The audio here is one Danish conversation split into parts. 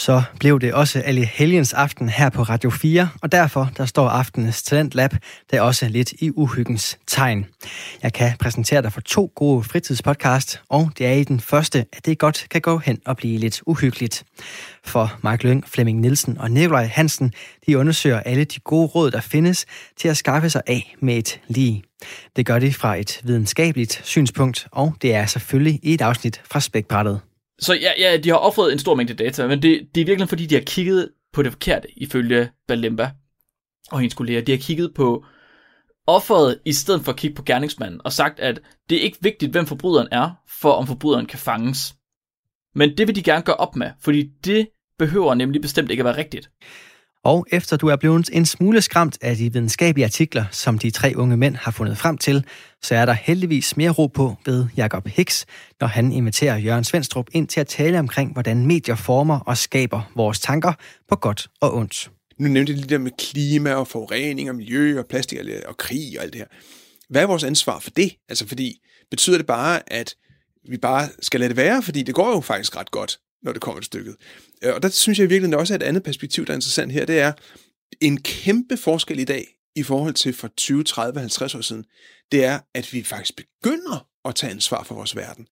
Så blev det også alle helgens aften her på Radio 4, og derfor der står aftenens Talentlab der også lidt i uhyggens tegn. Jeg kan præsentere dig for to gode fritidspodcast, og det er i den første, at det godt kan gå hen og blive lidt uhyggeligt. For Mark Lyng, Flemming Nielsen og Nikolaj Hansen, de undersøger alle de gode råd, der findes til at skaffe sig af med et lige. Det gør de fra et videnskabeligt synspunkt, og det er selvfølgelig i et afsnit fra Spækbrættet. Så ja, ja, de har offret en stor mængde data, men det, det er virkelig fordi, de har kigget på det forkerte, ifølge Balemba og hendes kolleger. De har kigget på offeret, i stedet for at kigge på gerningsmanden, og sagt, at det er ikke vigtigt, hvem forbryderen er, for om forbryderen kan fanges. Men det vil de gerne gøre op med, fordi det behøver nemlig bestemt ikke at være rigtigt. Og efter du er blevet en smule skræmt af de videnskabelige artikler, som de tre unge mænd har fundet frem til, så er der heldigvis mere ro på ved Jakob Hicks, når han inviterer Jørgen Svendstrup ind til at tale omkring, hvordan medier former og skaber vores tanker på godt og ondt. Nu nævnte jeg det der med klima og forurening og miljø og plastik og krig og alt det her. Hvad er vores ansvar for det? Altså fordi, betyder det bare, at vi bare skal lade det være? Fordi det går jo faktisk ret godt når det kommer til stykket. Øh, og der synes jeg virkelig også, at et andet perspektiv, der er interessant her, det er en kæmpe forskel i dag i forhold til for 20, 30, 50 år siden, det er, at vi faktisk begynder at tage ansvar for vores verden.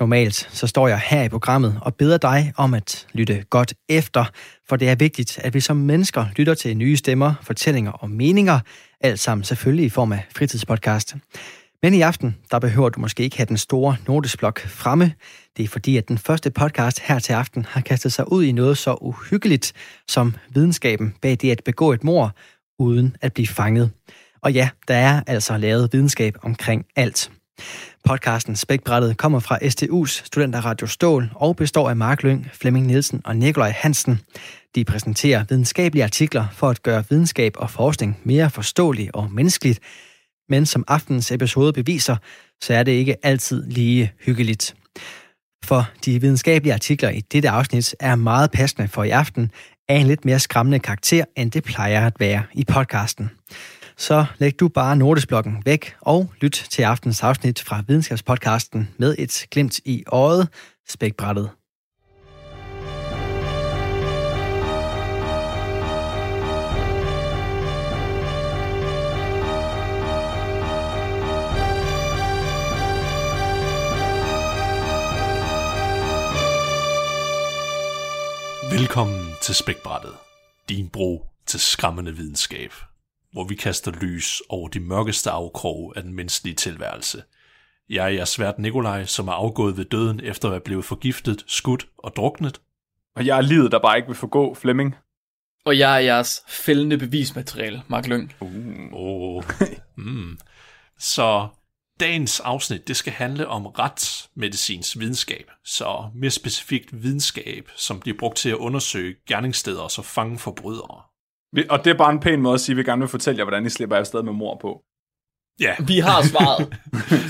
Normalt så står jeg her i programmet og beder dig om at lytte godt efter, for det er vigtigt, at vi som mennesker lytter til nye stemmer, fortællinger og meninger, alt sammen selvfølgelig i form af fritidspodcast. Men i aften, der behøver du måske ikke have den store notesblok fremme. Det er fordi, at den første podcast her til aften har kastet sig ud i noget så uhyggeligt som videnskaben bag det at begå et mor uden at blive fanget. Og ja, der er altså lavet videnskab omkring alt. Podcasten Spækbrættet kommer fra STU's Studenterradio Stål og består af Mark Lyng, Flemming Nielsen og Nikolaj Hansen. De præsenterer videnskabelige artikler for at gøre videnskab og forskning mere forståelig og menneskeligt, men som aftenens episode beviser, så er det ikke altid lige hyggeligt. For de videnskabelige artikler i dette afsnit er meget passende for i aften af en lidt mere skræmmende karakter, end det plejer at være i podcasten. Så læg du bare notesblokken væk og lyt til aftens afsnit fra videnskabspodcasten med et glimt i øjet, spækbrættet. Velkommen til Spækbrættet, din bro til skræmmende videnskab, hvor vi kaster lys over de mørkeste afkrog af den menneskelige tilværelse. Jeg er jeres svært Nikolaj, som er afgået ved døden efter at være blevet forgiftet, skudt og druknet. Og jeg er livet, der bare ikke vil forgå, Flemming. Og jeg er jeres fældende bevismateriale, Mark Lyng. Uh. Oh. mm. Så Dagens afsnit, det skal handle om retsmedicins videnskab, så mere specifikt videnskab, som bliver brugt til at undersøge gerningssteder og så fange forbrydere. Og det er bare en pæn måde at sige, at vi gerne vil fortælle jer, hvordan I slipper afsted med mor på. Ja. Vi har svaret.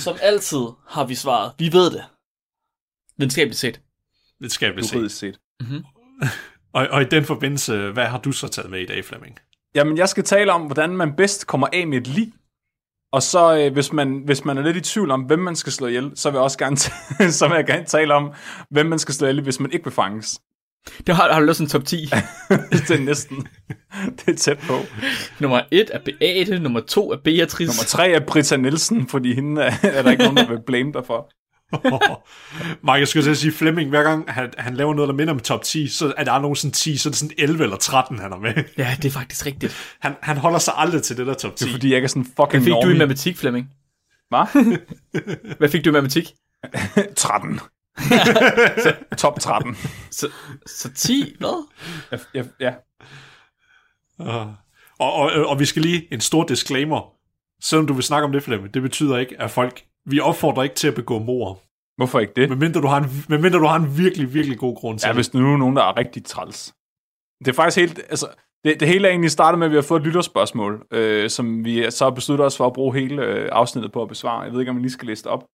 Som altid har vi svaret. Vi ved det. Videnskabeligt set. Videnskabeligt set. set. Mm-hmm. og, og i den forbindelse, hvad har du så taget med i dag, Flemming? Jamen, jeg skal tale om, hvordan man bedst kommer af med et liv. Og så øh, hvis, man, hvis man er lidt i tvivl om, hvem man skal slå ihjel, så vil jeg også gerne, så vil jeg gerne tale om, hvem man skal slå ihjel, hvis man ikke vil fanges. Det har, har du lavet sådan en top 10. det er næsten. Det er tæt på. Nummer 1 er Beate, nummer 2 er Beatrice. Nummer 3 er Britta Nielsen, fordi hende er, er der ikke nogen, der vil blame dig for. Mark, jeg skulle sige, Flemming, hver gang han, han laver noget, der minder om top 10, så er der nogen sådan 10, så er det sådan 11 eller 13, han er med. Ja, det er faktisk rigtigt. Han, han holder sig aldrig til det der top 10. Det er fordi, jeg er sådan fucking Hvad fik normie. du i matematik, Flemming? Hvad? Hvad fik du i matematik? 13. så, top 13. Så, så 10, hvad? Ja. ja, ja. Uh, og, og, og vi skal lige en stor disclaimer. Selvom du vil snakke om det, Flemming, det betyder ikke, at folk vi opfordrer ikke til at begå mor. Hvorfor ikke det? Medmindre du har en, medmindre du har en virkelig, virkelig god grund til Ja, hvis nu er nogen, der er rigtig træls. Det er faktisk helt... Altså, det, det hele er egentlig startet med, at vi har fået et lytterspørgsmål, øh, som vi så har besluttet os for at bruge hele øh, afsnittet på at besvare. Jeg ved ikke, om vi lige skal læse op.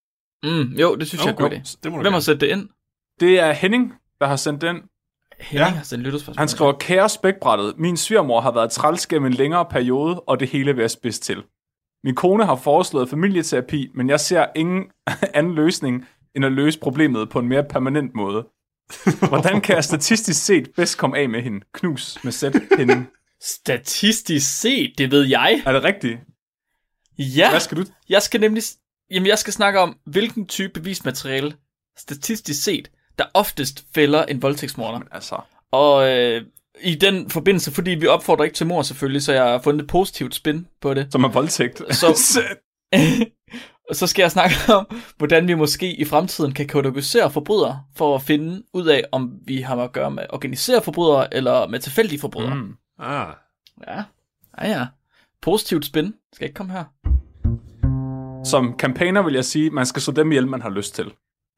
Mm, jo, det synes okay. jeg er godt. Det Hvem har sendt det ind? Det er Henning, der har sendt den. Henning ja. har sendt lytterspørgsmål. Han skriver, kære spækbrættet, min svigermor har været træls gennem en længere periode, og det hele vil jeg spidse til. Min kone har foreslået familieterapi, men jeg ser ingen anden løsning, end at løse problemet på en mere permanent måde. Hvordan kan jeg statistisk set bedst komme af med hende? Knus med sæt hende. Statistisk set, det ved jeg. Er det rigtigt? Ja, Hvad skal du? jeg skal nemlig... Jamen, jeg skal snakke om, hvilken type bevismateriale, statistisk set, der oftest fælder en voldtægtsmorder. Altså, Og øh, i den forbindelse, fordi vi opfordrer ikke til mor selvfølgelig, så jeg har fundet et positivt spin på det. som er voldtægt. Så- Og så skal jeg snakke om, hvordan vi måske i fremtiden kan kategorisere forbrydere, for at finde ud af, om vi har at gøre med organiserede forbrydere, eller med tilfældige forbrydere. Mm. Ah. Ja, ja, ja. Positivt spin. Skal ikke komme her. Som campaigner vil jeg sige, man skal så dem ihjel, man har lyst til.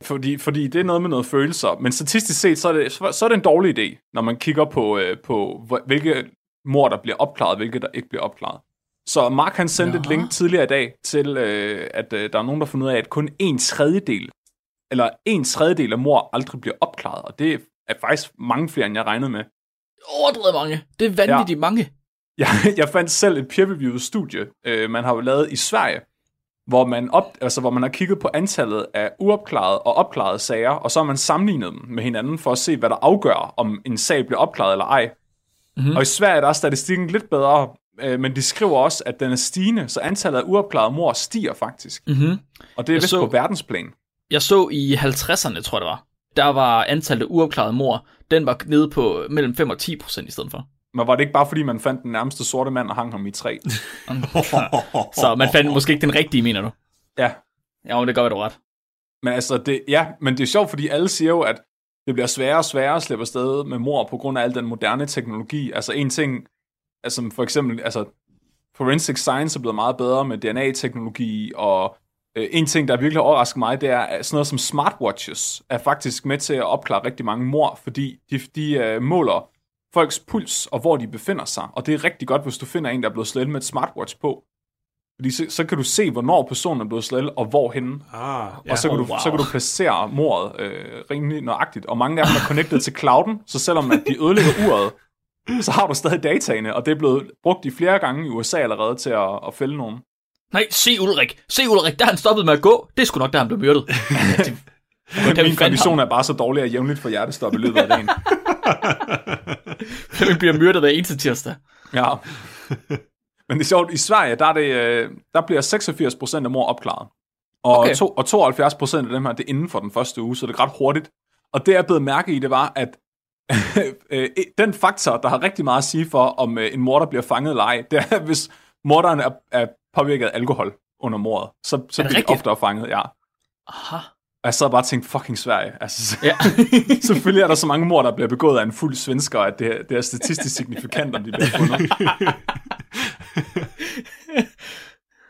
Fordi, fordi det er noget med noget følelser. Men statistisk set, så er det, så er det en dårlig idé, når man kigger på, øh, på hvilke mor, der bliver opklaret, hvilke der ikke bliver opklaret. Så Mark han sendte et Nå. link tidligere i dag til, øh, at øh, der er nogen, der har fundet ud af, at kun en tredjedel, eller en tredjedel af mor aldrig bliver opklaret. Og det er faktisk mange flere, end jeg regnede med. Overdrevet mange. Det er vanvittigt ja. mange. Jeg, jeg fandt selv et peer-reviewet studie, øh, man har jo lavet i Sverige, hvor man, op, altså, hvor man har kigget på antallet af uopklarede og opklarede sager, og så har man sammenlignet dem med hinanden for at se, hvad der afgør, om en sag bliver opklaret eller ej. Mm-hmm. Og i Sverige der er statistikken lidt bedre, øh, men de skriver også, at den er stigende, så antallet af uopklarede mor stiger faktisk. Mm-hmm. Og det er Jeg vist så- på verdensplan. Jeg så i 50'erne, tror jeg det var. Der var antallet af uopklarede mor, den var nede på mellem 5 og 10 procent i stedet for. Men var det ikke bare, fordi man fandt den nærmeste sorte mand og hang ham i træ? Så man fandt måske ikke den rigtige, mener du? ja, Ja, men det gør du ret. Men altså, det, ja, men det er sjovt, fordi alle siger jo, at det bliver sværere og sværere at slippe afsted med mor på grund af al den moderne teknologi. Altså en ting, altså for eksempel, altså forensic science er blevet meget bedre med DNA-teknologi, og øh, en ting, der virkelig har overrasket mig, det er at sådan noget som smartwatches er faktisk med til at opklare rigtig mange mor, fordi de, de øh, måler folks puls og hvor de befinder sig. Og det er rigtig godt, hvis du finder en, der er blevet slået med et smartwatch på. Fordi så, så kan du se, hvornår personen er blevet slået, og hvorhenne. Ah, Ja. Og så kan, Oh, du, wow. så kan du placere mordet øh, rimelig nøjagtigt. Og mange af dem er connected til clouden, så selvom at de ødelægger uret, så har du stadig dataene, og det er blevet brugt i flere gange i USA allerede til at, at fælde nogen. Nej, se Ulrik. Se Ulrik, der er han stoppet med at gå. Det er sgu nok, der han blev myrdet. det, min kondition er bare så dårlig, at jeg jævnligt får hjertestop i løbet af dagen. Vi bliver myrdet hver eneste tirsdag. Ja. Men det er sjovt, i Sverige, der, er det, øh, der bliver 86% af mor opklaret. Og, Okay. to, og 72% af dem her, det er inden for den første uge, så det er ret hurtigt. Og det jeg blev mærke i, det var, at øh, den faktor, der har rigtig meget at sige for, om øh, en morder bliver fanget eller ej, det er, hvis morderen er, er påvirket af alkohol under mordet, så, så Er det bliver de oftere fanget, ja. Aha. Og jeg sad bare og tænkte, fucking Sverige. Altså, Ja. selvfølgelig er der så mange mord, der bliver begået af en fuld svensker, at det, det er statistisk signifikant, om de bliver fundet.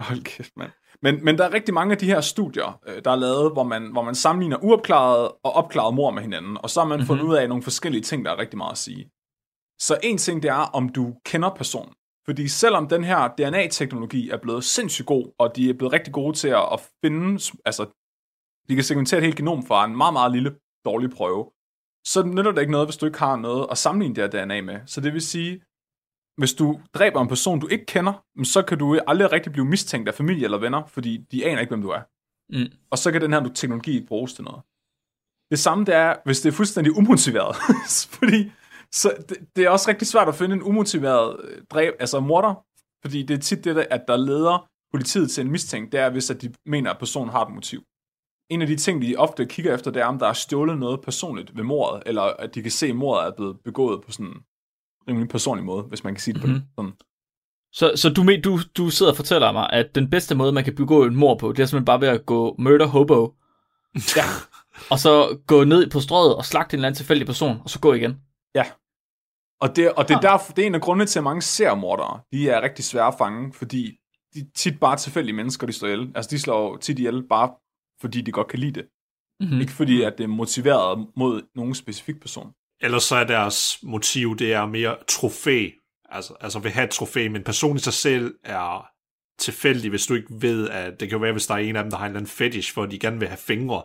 Hold kæft, mand. Men, men der er rigtig mange af de her studier, øh, der er lavet, hvor man, hvor man sammenligner uopklaret og opklaret mor med hinanden, og så har man mm-hmm. fundet ud af nogle forskellige ting, der er rigtig meget at sige. Så en ting, det er, om du kender personen. Fordi selvom den her DNA-teknologi er blevet sindssygt god, og de er blevet rigtig gode til at finde, altså, de kan segmentere et helt genom fra en meget, meget lille, dårlig prøve, så nytter det ikke noget, hvis du ikke har noget at sammenligne det her DNA med. Så det vil sige, hvis du dræber en person, du ikke kender, så kan du aldrig rigtig blive mistænkt af familie eller venner, fordi de aner ikke, hvem du er. Mm. Og så kan den her teknologi ikke bruges til noget. Det samme det er, hvis det er fuldstændig umotiveret. fordi så det, det, er også rigtig svært at finde en umotiveret øh, dræb, altså morder, fordi det er tit det, at der leder politiet til en mistænkt, det er, hvis at de mener, at personen har et motiv. En af de ting, de ofte kigger efter, det er, om der er stjålet noget personligt ved mordet, eller at de kan se, at mordet er blevet begået på sådan en rimelig personlig måde, hvis man kan sige det Mhm. på sådan. Så, så du, du, du sidder og fortæller mig, at den bedste måde, man kan begå en mor på, det er simpelthen bare ved at gå murder hobo, Ja, og så gå ned på strøget og slagte en eller anden tilfældig person, og så gå igen. ja. Og det, og det, er derfor, det er en af grundene til, at mange seriemordere, de er rigtig svære at fange, fordi de er tit bare tilfældige mennesker, de slår ihjel. Altså, de slår tit ihjel bare, fordi de godt kan lide det. Mm-hmm. Mm. Ikke fordi, at det er motiveret mod nogen specifik person. Ellers så er deres motiv, det er mere trofæ. Altså, altså vil have et trofæ, men personen i sig selv er tilfældig, hvis du ikke ved, at det kan jo være, hvis der er en af dem, der har en eller anden fetish, for at de gerne vil have fingre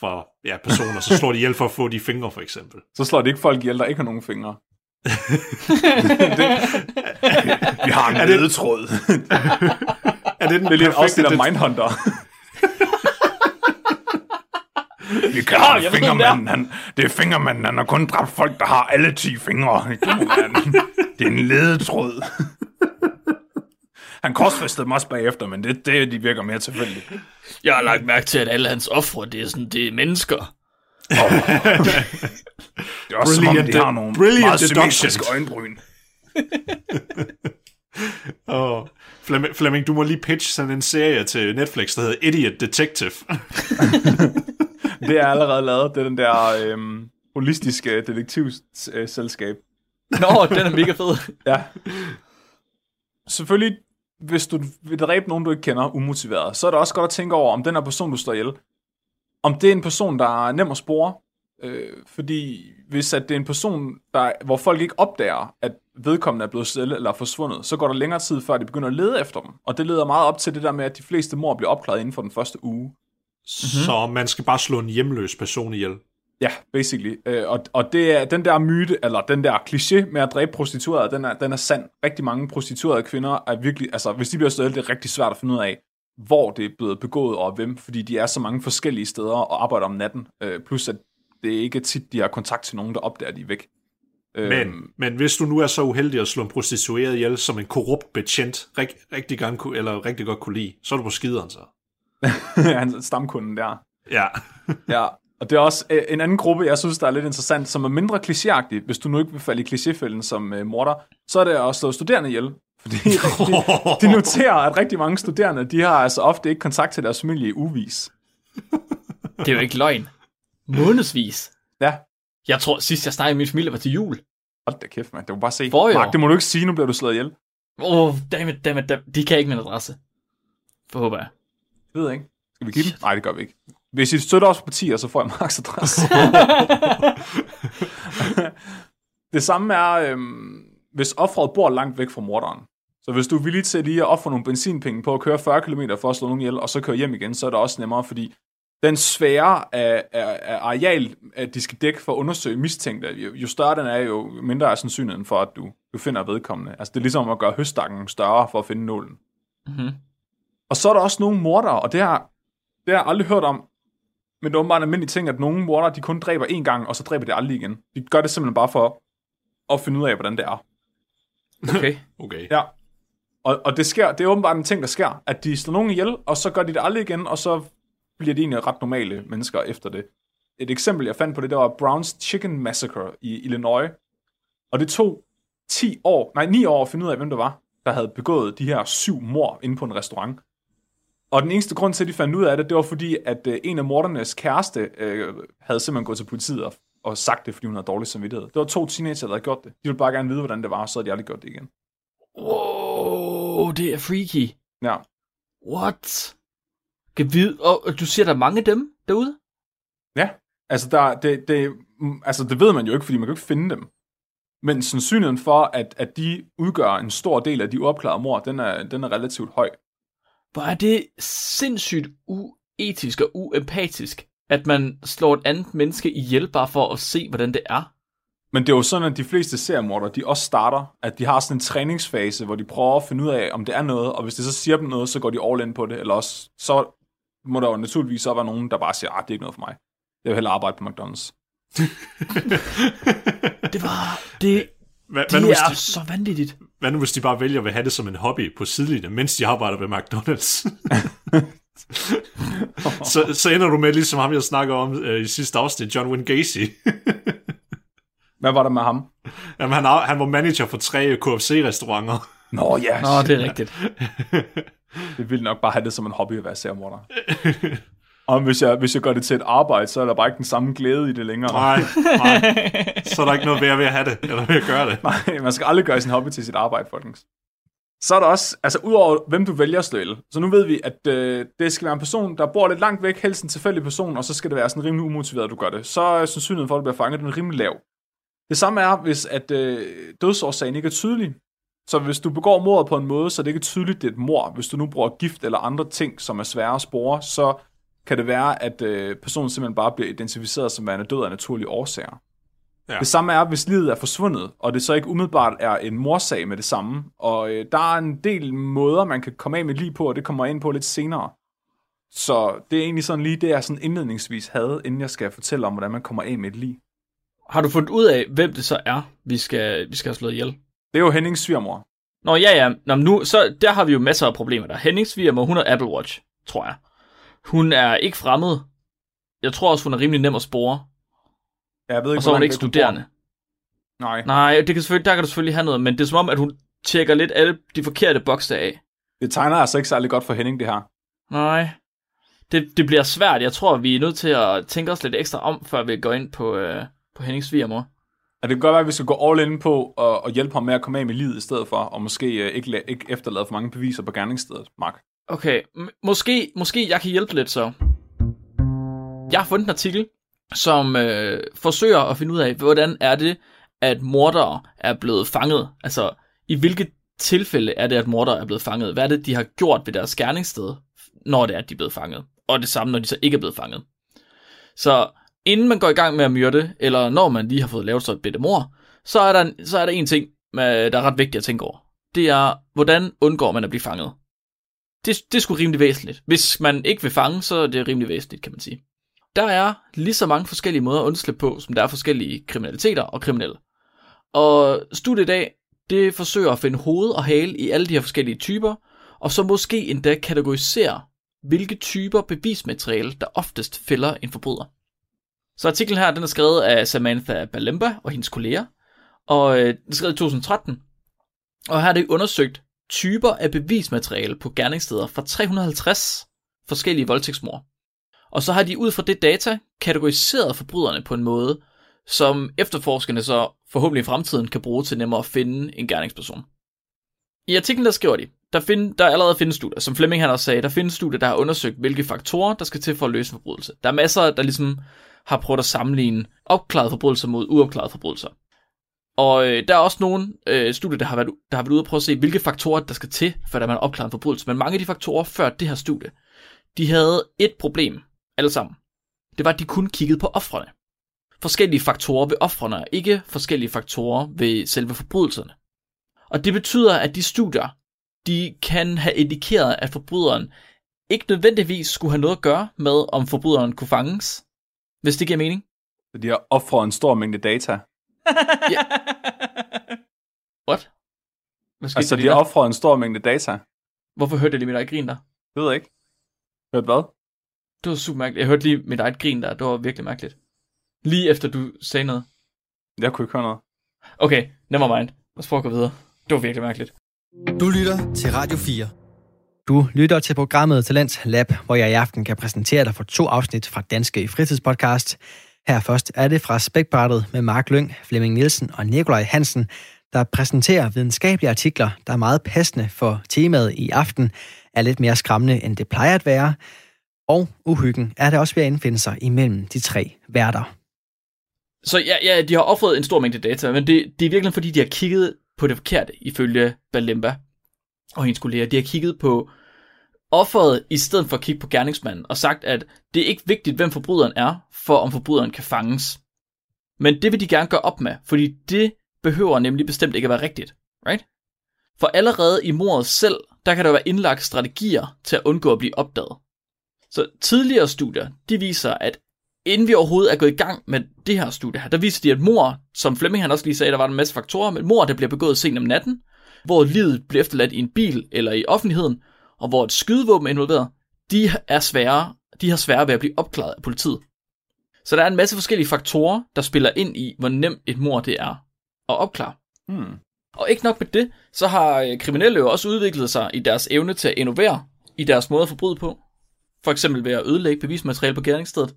fra ja, personer, så slår de ihjel for at få de fingre, for eksempel. Så slår de ikke folk ihjel, der ikke har nogen fingre. det, vi har en Er det- ledetråd. Er det den Det er lige et afsnit af perfekte- Mindhunter. Vi Ja, kalder det ved, fingermanden. Han, det er fingermanden. Han har kun dræbt folk, der har alle 10 fingre. Det er en ledetråd. Han korsfæstede mig også bagefter, men det, det de virker mere tilfældigt. Jeg har lagt mærke til, at alle hans ofre, det er sådan, det er mennesker. Det er også som om, Brilliant de har nogle brilliant meget deduction. symmetriske øjenbryn. Åh, Flemming, Flemming, du må lige pitche sådan en serie til Netflix, der hedder Idiot Detective. Det er allerede lavet. Det er den der øhm, holistiske detektivselskab. Nå, den er mega fed. Ja. Selvfølgelig, hvis du vil dræbe nogen, du ikke kender, umotiveret, så er det også godt at tænke over, om den her person, du står ihjel, om det er en person, der er nem at spore. Øh, fordi hvis at det er en person, der, hvor folk ikke opdager, at vedkommende er blevet stille eller forsvundet, så går der længere tid, før de begynder at lede efter dem. Og det leder meget op til det der med, at de fleste mor bliver opklaret inden for den første uge. Så man skal bare slå en hjemløs person ihjel. Ja, basically. Øh, og, og det er den der myte, eller den der kliché med at dræbe prostituerede, den er, den er sand. Rigtig mange prostituerede kvinder er virkelig, altså hvis de bliver stået, det er rigtig svært at finde ud af, hvor det er blevet begået og hvem, fordi de er så mange forskellige steder og arbejder om natten. Øh, plus at det er ikke tit, de har kontakt til nogen, der opdager, de er væk. Øh, Men, men hvis du nu er så uheldig at slå en prostitueret ihjel, som en korrupt betjent rig, rigtig, kunne- eller rigtig godt kunne lide, så er du på skideren så. han stamkunden der. Ja. Ja, og det er også øh, en anden gruppe, jeg synes, der er lidt interessant, som er mindre klichéagtig, hvis du nu ikke vil falde i klichéfælden som øh, morder, så er det at slå studerende ihjel. Fordi de, de noterer, at rigtig mange studerende, de har altså ofte ikke kontakt til deres familie i uvis. Det er jo ikke løgn. Månedsvis. Ja, Jeg tror, sidst jeg snakkede med min familie var til jul. hold da kæft, man. Det må bare se. Forrige Mark, det må du ikke sige, nu bliver du slået ihjel. Åh, oh, dammit, dammit, dammit. De kan ikke min adresse. Forhåber jeg. Det ved jeg ikke. Skal vi give dem? Nej, det gør vi ikke. Hvis I støtter os på partier, så får jeg Marks adresse. det samme er, øhm, hvis offeret bor langt væk fra morderen. Så hvis du er villig til lige at ofre nogle benzinpenge på at køre 40 km for at slå nogen ihjel, og så køre hjem igen, så er det også nemmere, fordi den sfære af, af, af areal, at de skal dække for at undersøge mistænkte, jo, jo større den er, jo mindre er sandsynligheden for, at du, du finder vedkommende. Altså det er ligesom at gøre høstakken større for at finde nålen. Mhm. Og så er der også nogle mordere, og det har, det har jeg aldrig hørt om, men det er åbenbart en almindelig ting, at nogle mordere, de kun dræber én gang, og så dræber de aldrig igen. De gør det simpelthen bare for at finde ud af, hvordan det er. Okay. Okay. Ja. Og, og det sker, det er åbenbart en ting, der sker, at de slår nogen ihjel, og så gør de det aldrig igen, og så bliver de egentlig ret normale mennesker efter det. Et eksempel, jeg fandt på det, der var Browns Chicken Massacre i Illinois. Og det tog 10 år, nej 9 år at finde ud af, hvem det var, der havde begået de her syv mor inde på en restaurant. Og den eneste grund til, at de fandt ud af det, det var fordi, at øh, en af mordernes kæreste øh, havde simpelthen gået til politiet og, og sagt det, fordi hun havde dårlig samvittighed. Det var to teenager, der havde gjort det. De ville bare gerne vide, hvordan det var, og så havde de aldrig gjort det igen. Wow, det er freaky. Ja. What? Kan vide, og du siger, der er mange af dem derude? Ja, altså, der, det, det, mm, altså det ved man jo ikke, fordi man kan ikke finde dem. Men sandsynligheden for, at, at de udgør en stor del af de uopklarede mord, den er, den er relativt høj. Hvor er det sindssygt uetisk og uempatisk, at man slår et andet menneske ihjel bare for at se, hvordan det er. Men det er jo sådan, at de fleste seriemordere, de også starter, at de har sådan en træningsfase, hvor de prøver at finde ud af, om det er noget, og hvis det så siger dem noget, så går de all in på det, eller også, så må der jo naturligvis så være nogen, der bare siger, ah, det er ikke noget for mig. Jeg vil hellere arbejde på McDonald's. Det var... Det, Hvad, det hvad, nu, hvis er de, så vanvittigt. Hvad nu hvis de bare vælger at have det som en hobby på sidelinjen, mens de arbejder ved McDonald's? så, så ender du med, ligesom ham, jeg snakker om øh, i sidste afsnit, John Wayne Gacy. Hvad var der med ham? Jamen, han, han var manager for tre KFC-restauranter. Nå, ja. Nå, det er rigtigt. Det vil nok bare have det som en hobby at være seriemorder. Og hvis jeg, hvis jeg gør det til et arbejde, så er der bare ikke den samme glæde i det længere. Nej, nej. Så er der ikke noget værd ved at have det, eller ved at gøre det. Nej, man skal aldrig gøre sin hobby til sit arbejde, folkens. Så er der også, altså udover hvem du vælger at slå ihjel, så nu ved vi, at øh, det skal være en person, der bor lidt langt væk, helst en tilfældig person, og så skal det være sådan rimelig umotiveret, at du gør det. Så er sandsynligheden for, at du bliver fanget, den er rimelig lav. Det samme er, hvis at øh, dødsårsagen ikke er tydelig. Så hvis du begår mordet på en måde, så det ikke er tydeligt, det er et mor. Hvis du nu bruger gift eller andre ting, som er svære at spore, så kan det være, at øh, personen simpelthen bare bliver identificeret som værende død af naturlige årsager. Ja. Det samme er, hvis livet er forsvundet, og det så ikke umiddelbart er en morsag med det samme. Og øh, der er en del måder, man kan komme af med lige på, og det kommer jeg ind på lidt senere. Så det er egentlig sådan lige det, jeg sådan indledningsvis havde, inden jeg skal fortælle om, hvordan man kommer af med et lige. Har du fundet ud af, hvem det så er, vi skal, vi skal have slået ihjel? Det er jo Hennings svigermor. Nå ja, ja. Nå, nu, så der har vi jo masser af problemer der. Hennings svigermor, hun har Apple Watch, tror jeg. Hun er ikke fremmed. Jeg tror også, hun er rimelig nem at spore. Ja, jeg ved ikke, Og så er hun ikke studerende. Nej, Nej, det kan selvfølgelig, der kan du selvfølgelig have noget, men det er som om, at hun tjekker lidt alle de forkerte bokse af. det tegner altså ikke særlig godt for Henning, det her. Nej. Det, det bliver svært. Jeg tror, vi er nødt til at tænke os lidt ekstra om, før vi går ind på, øh, på Hennings svigermor. Og det kan godt være, at vi skal gå all in på og, og hjælpe ham med at komme af med livet i stedet for, og måske øh, ikke, la- ikke efterlade for mange beviser på gerningsstedet, Mark. Okay, m- måske, måske jeg kan hjælpe lidt så. Jeg har fundet en artikel, som øh, forsøger at finde ud af, hvordan er det, at mordere er blevet fanget. Altså, i hvilket tilfælde er det, at mordere er blevet fanget? Hvad er det, de har gjort ved deres gerningssted, når det er, at de er blevet fanget? Og det samme, når de så ikke er blevet fanget. Så inden man går i gang med at myrde, eller når man lige har fået lavet så et bitte mor, så er der, så er der en ting, øh, der er ret vigtigt at tænke over. Det er, hvordan undgår man at blive fanget? Det, det er sgu rimelig væsentligt. Hvis man ikke vil fange, så er det rimelig væsentligt, kan man sige. Der er lige så mange forskellige måder at undslippe på, som der er forskellige kriminaliteter og kriminelle. Og studiet i dag, det forsøger at finde hoved og hale i alle de her forskellige typer, og så måske endda kategorisere, hvilke typer bevismateriale, der oftest fælder en forbryder. Så artiklen her, den er skrevet af Samantha Balemba og hendes kolleger, og øh, den er skrevet i 2013. Og her er det undersøgt typer af bevismateriale på gerningssteder fra 350 forskellige voldtægtsmord. Og så har de ud fra det data kategoriseret forbryderne på en måde, som efterforskerne så forhåbentlig i fremtiden kan bruge til nemmere at finde en gerningsperson. I artiklen der skriver de, der, find, der er allerede findes studier, som Flemming han også sagde, der findes studier, der har undersøgt, hvilke faktorer, der skal til for at løse en forbrydelse. Der er masser, der ligesom har prøvet at sammenligne opklaret forbrydelser mod uopklaret forbrydelser. Og øh, der er også nogle øh, studier, der har, været, der har været ude og prøve at se, hvilke faktorer, der skal til, for at man opklarer en forbrydelse. Men mange af de faktorer før det her studie, de havde et problem, alle sammen. Det var, at de kun kiggede på offrene. Forskellige faktorer ved offrene, ikke forskellige faktorer ved selve forbrydelserne. Og det betyder, at de studier, de kan have indikeret, at forbryderen ikke nødvendigvis skulle have noget at gøre med, om forbryderen kunne fanges. Hvis det giver mening. Så de har offret en stor mængde data. What? Hvad skete Altså, de har offret en stor mængde data. Hvorfor hørte jeg lige mit eget grin der? Det ved jeg ikke. Hørt hvad? Det var super mærkeligt. Jeg hørte lige mit eget grin der. Det var virkelig mærkeligt. Lige efter du sagde noget. Jeg kunne ikke høre noget. Okay, never mind. Lad os prøve at gå videre. Det var virkelig mærkeligt. Du lytter til Radio 4. Du lytter til programmet Talents Lab, hvor jeg i aften kan præsentere dig for to afsnit fra Danske Fritidspodcast. Her først er det fra Spækbrættet med Mark Lyng, Flemming Nielsen og Nikolaj Hansen, der præsenterer videnskabelige artikler, der er meget passende for temaet i aften, er lidt mere skræmmende, end det plejer at være. Og uhyggen er der også ved at indfinde sig imellem de tre værter. Så ja, ja, de har offret en stor mængde data, men det, det er virkelig fordi, de har kigget på det forkerte, ifølge Balemba og hendes kolleger. De har kigget på offeret, i stedet for at kigge på gerningsmanden, og sagt, at det er ikke vigtigt, hvem forbryderen er, for om forbryderen kan fanges. Men det vil de gerne gøre op med, fordi det behøver nemlig bestemt ikke at være rigtigt. Right? For allerede i mordet selv, der kan der være indlagt strategier til at undgå at blive opdaget. Så tidligere studier, de viser, at inden vi overhovedet er gået i gang med det her studie her, der viser de, at mor, som Flemming han også lige sagde, der var en masse faktorer, men mor, der bliver begået sent om natten, hvor livet bliver efterladt i en bil eller i offentligheden, og hvor et skydevåben er involveret, de er svære, de har svære ved at blive opklaret af politiet. Så der er en masse forskellige faktorer, der spiller ind i, hvor nemt et mor det er at opklare. Hmm. Og ikke nok med det, så har øh, kriminelle jo også udviklet sig i deres evne til at innovere i deres måde at forbryde på. For eksempel ved at ødelægge bevismateriale på gerningsstedet.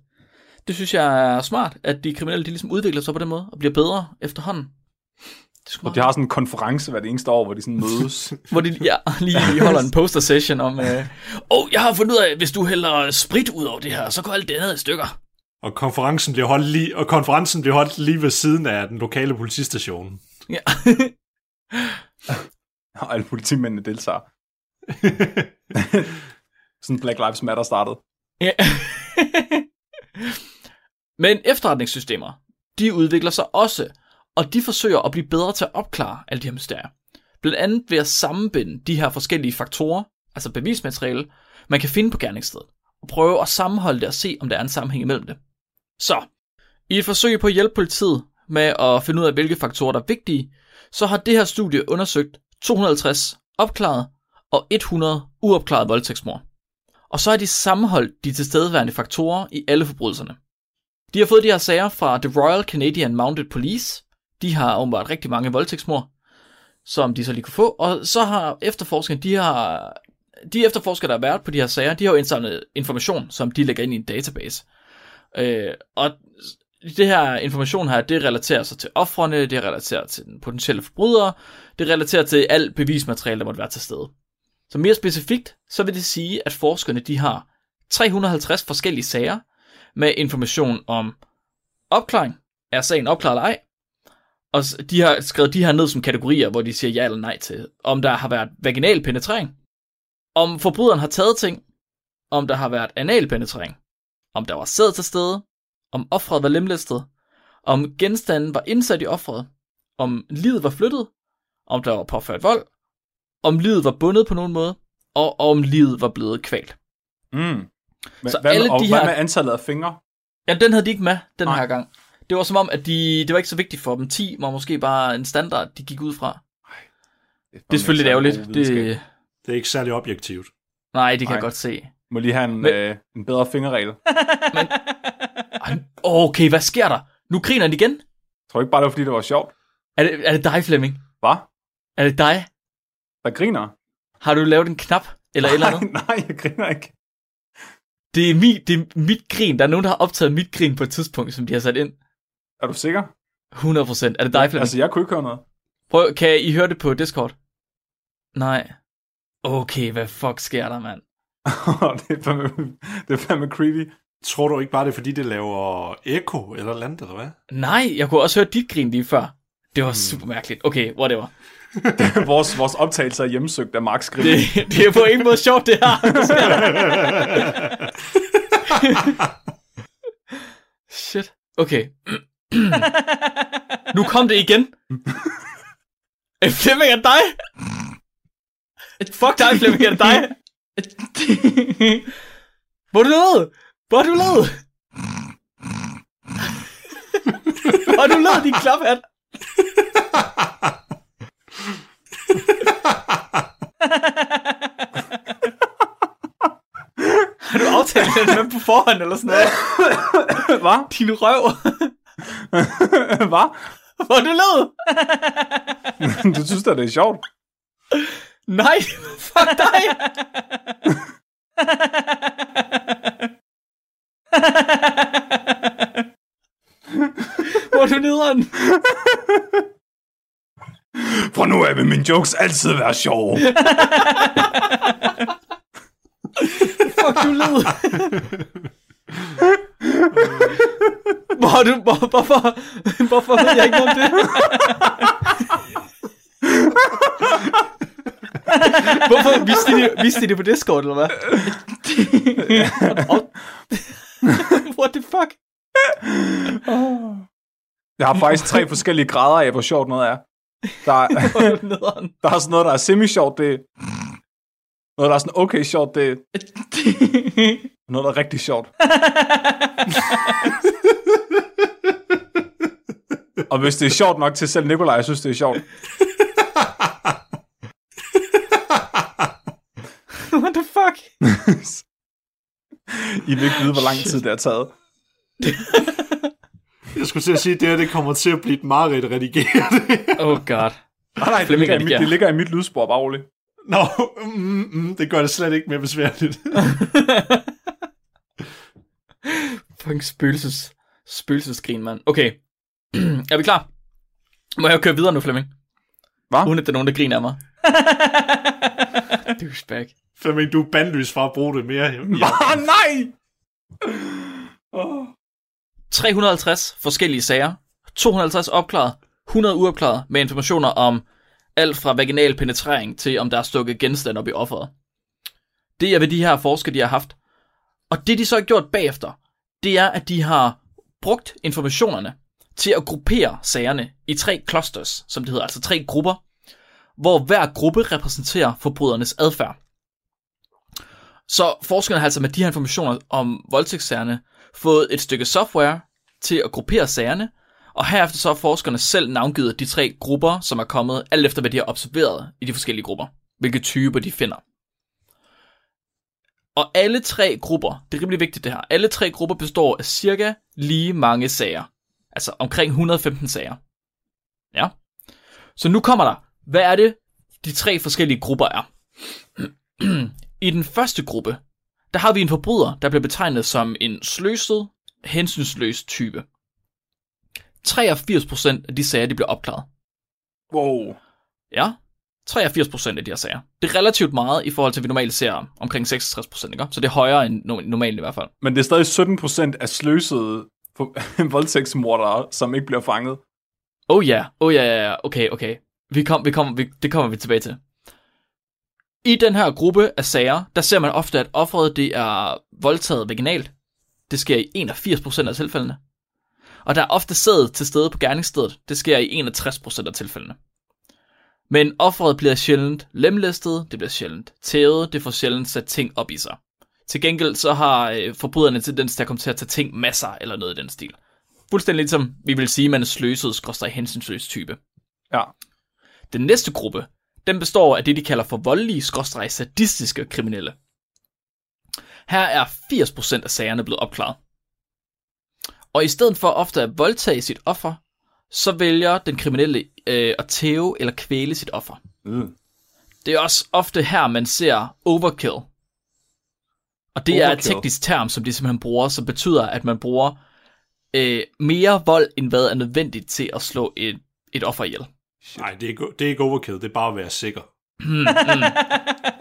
Det synes jeg er smart, at de kriminelle de ligesom udvikler sig på den måde og bliver bedre efterhånden. Og de har sådan en konference hvert eneste år, hvor de sådan mødes. hvor de ja, lige, lige holder en poster session om, øh, oh, jeg har fundet ud af, hvis du hælder sprit ud over det her, så går alt det andet i stykker. Og konferencen bliver holdt lige, og konferencen bliver holdt lige ved siden af den lokale politistation. Ja. og alle politimændene deltager. sådan Black Lives Matter startede. Ja. Men efterretningssystemer, de udvikler sig også, og de forsøger at blive bedre til at opklare alle de her mysterier. Blandt andet ved at sammenbinde de her forskellige faktorer, altså bevismateriale, man kan finde på gerningsstedet, og prøve at sammenholde det og se, om der er en sammenhæng imellem det. Så, i et forsøg på at hjælpe politiet med at finde ud af, hvilke faktorer, der er vigtige, så har det her studie undersøgt 250 opklaret og 100 uopklarede voldtægtsmord. Og så har de sammenholdt de tilstedeværende faktorer i alle forbrydelserne. De har fået de her sager fra The Royal Canadian Mounted Police. De har åbenbart rigtig mange voldtægtsmord, som de så lige kunne få. Og så har efterforskerne, de har de efterforskere, der har været på de her sager, de har jo indsamlet information, som de lægger ind i en database. Øh, og det her information her, det relaterer sig til offrene, det relaterer til den potentielle forbryder, det relaterer til alt bevismateriale, der måtte være til stede. Så mere specifikt, så vil det sige, at forskerne de har 350 forskellige sager med information om opklaring, er sagen opklaret eller ej, og de har skrevet de her ned som kategorier, hvor de siger ja eller nej til, om der har været vaginal penetrering, om forbryderen har taget ting, om der har været anal penetrering, om der var sæd til stede, om offret var lemlæstet, om genstanden var indsat i offret, om livet var flyttet, om der var påført vold, om livet var bundet på nogen måde, og om livet var blevet kvalt. Mm. Men, Så hvad, alle og de hvad her- med antallet af fingre? Ja, den havde de ikke med den Nej. her gang. Det var som om, at de, det var ikke så vigtigt for dem. 10 var måske bare en standard, de gik ud fra. Det er selvfølgelig lidt ærgerligt. Det, Det er ikke særlig objektivt. nej, det kan Nej. jeg godt se. Må lige have en, Men- øh, en bedre fingerregel. Ej, Okay, hvad sker der? Nu griner han igen. Tror du ikke bare, det var fordi, det var sjovt? Er det, er det dig, Flemming? Hvad? Er det dig? Der griner? Har du lavet en knap? Eller et eller andet? nej, nej, jeg griner ikke. Det er, mi, det er mit grin. Der er nogen, der har optaget mit grin på et tidspunkt, som de har sat ind. Er du sikker? 100%. Er det dig, Flemming? Altså, jeg kunne ikke høre noget. Prøv, kan I høre det på Discord? Nej. Okay, hvad fuck sker der, mand? det, er fandme, det er fandme creepy. Tror du ikke bare, det er fordi, det laver eko eller andet, eller hvad? Nej, jeg kunne også høre dit grin lige før. Det var super mærkeligt. Okay, whatever. vores, vores optagelse er hjemsøgt af Max Grimm. Det, det er på ingen måde sjovt, det her. Shit. Okay. nu kom det igen. Flemming, er det dig? Fuck dig, Flemming, er det dig? Hvor er du lavet? Hvor er du lavet? Hvor er du lavet, din klaphat? Har du aftalt den med på forhånd eller sådan noget? Hvad? Din røv. Hvad? Hvor er du lavet? du synes da, det er sjovt? Nej, fuck dig. Hvor er du nederen? For nu af vil mine jokes altid være sjove. Fuck, du led. Hvor du, hvor, hvorfor, hvorfor ved jeg ikke om det? hvorfor viste de, det- viste de det på Discord, eller hvad? What the fuck? Jeg har faktisk tre forskellige grader af, hvor sjovt noget er. Der er, er der er sådan noget, der er semi-sjovt, det. Noget, der er sådan okay sjovt, det. Noget, der er rigtig sjovt. Og hvis det er sjovt nok til selv Nikolaj, jeg synes, det er sjovt. What the fuck? I vil ikke vide, hvor lang tid det har taget. Jeg skulle til at sige, at det her det kommer til at blive et mareridt redigeret. Oh god. Nej, nej, det ligger, i mit, det, ligger i mit lydspor, bare roligt. Nå, mm, mm, det gør det slet ikke mere besværligt. Fucking spøgelses, spøgelsesgrin, mand. Okay. er vi klar? Må jeg køre videre nu, Flemming? Hvad? Uden at der er nogen, der griner af mig. Douchebag. Flemming, du er bandløs fra at bruge det mere. Ja. Nej! 350 forskellige sager, 250 opklaret, 100 uopklaret med informationer om alt fra vaginal penetrering til om der er stukket genstand op i offeret. Det er, hvad de her forskere de har haft. Og det de så har gjort bagefter, det er, at de har brugt informationerne til at gruppere sagerne i tre clusters, som det hedder, altså tre grupper, hvor hver gruppe repræsenterer forbrydernes adfærd. Så forskerne har altså med de her informationer om voldtægtssagerne fået et stykke software til at gruppere sagerne, og herefter så har forskerne selv navngivet de tre grupper, som er kommet, alt efter hvad de har observeret i de forskellige grupper, hvilke typer de finder. Og alle tre grupper, det er rimelig vigtigt det her, alle tre grupper består af cirka lige mange sager. Altså omkring 115 sager. Ja. Så nu kommer der, hvad er det, de tre forskellige grupper er? I den første gruppe, der har vi en forbryder, der bliver betegnet som en sløset, hensynsløs type. 83% af de sager, de bliver opklaret. Wow. Ja, 83% af de her sager. Det er relativt meget i forhold til, at vi normalt ser omkring 66%, ikke? Så det er højere end no- normalt i hvert fald. Men det er stadig 17% af sløsede voldtægtsmordere, som ikke bliver fanget. Oh ja, yeah. oh ja, yeah, yeah. okay, okay. Vi kom, vi kom, vi, det kommer vi tilbage til. I den her gruppe af sager, der ser man ofte, at offeret det er voldtaget vaginalt. Det sker i 81% af tilfældene. Og der er ofte sæd til stede på gerningsstedet. Det sker i 61% af tilfældene. Men offeret bliver sjældent lemlæstet, det bliver sjældent tævet, det får sjældent sat ting op i sig. Til gengæld så har øh, forbryderne tendens til at komme til at tage ting masser eller noget i den stil. Fuldstændig ligesom vi vil sige, at man er sløset, skråstrej hensynsløs type. Ja. Den næste gruppe, den består af det, de kalder for voldelige, skråstrej sadistiske kriminelle. Her er 80% af sagerne blevet opklaret. Og i stedet for ofte at voldtage sit offer, så vælger den kriminelle øh, at tæve eller kvæle sit offer. Mm. Det er også ofte her, man ser overkill. Og det er et Overkill. teknisk term, som de simpelthen bruger, som betyder, at man bruger øh, mere vold, end hvad er nødvendigt til at slå et, et offer ihjel. Nej, det er, ikke, det er ikke overkill, det er bare at være sikker.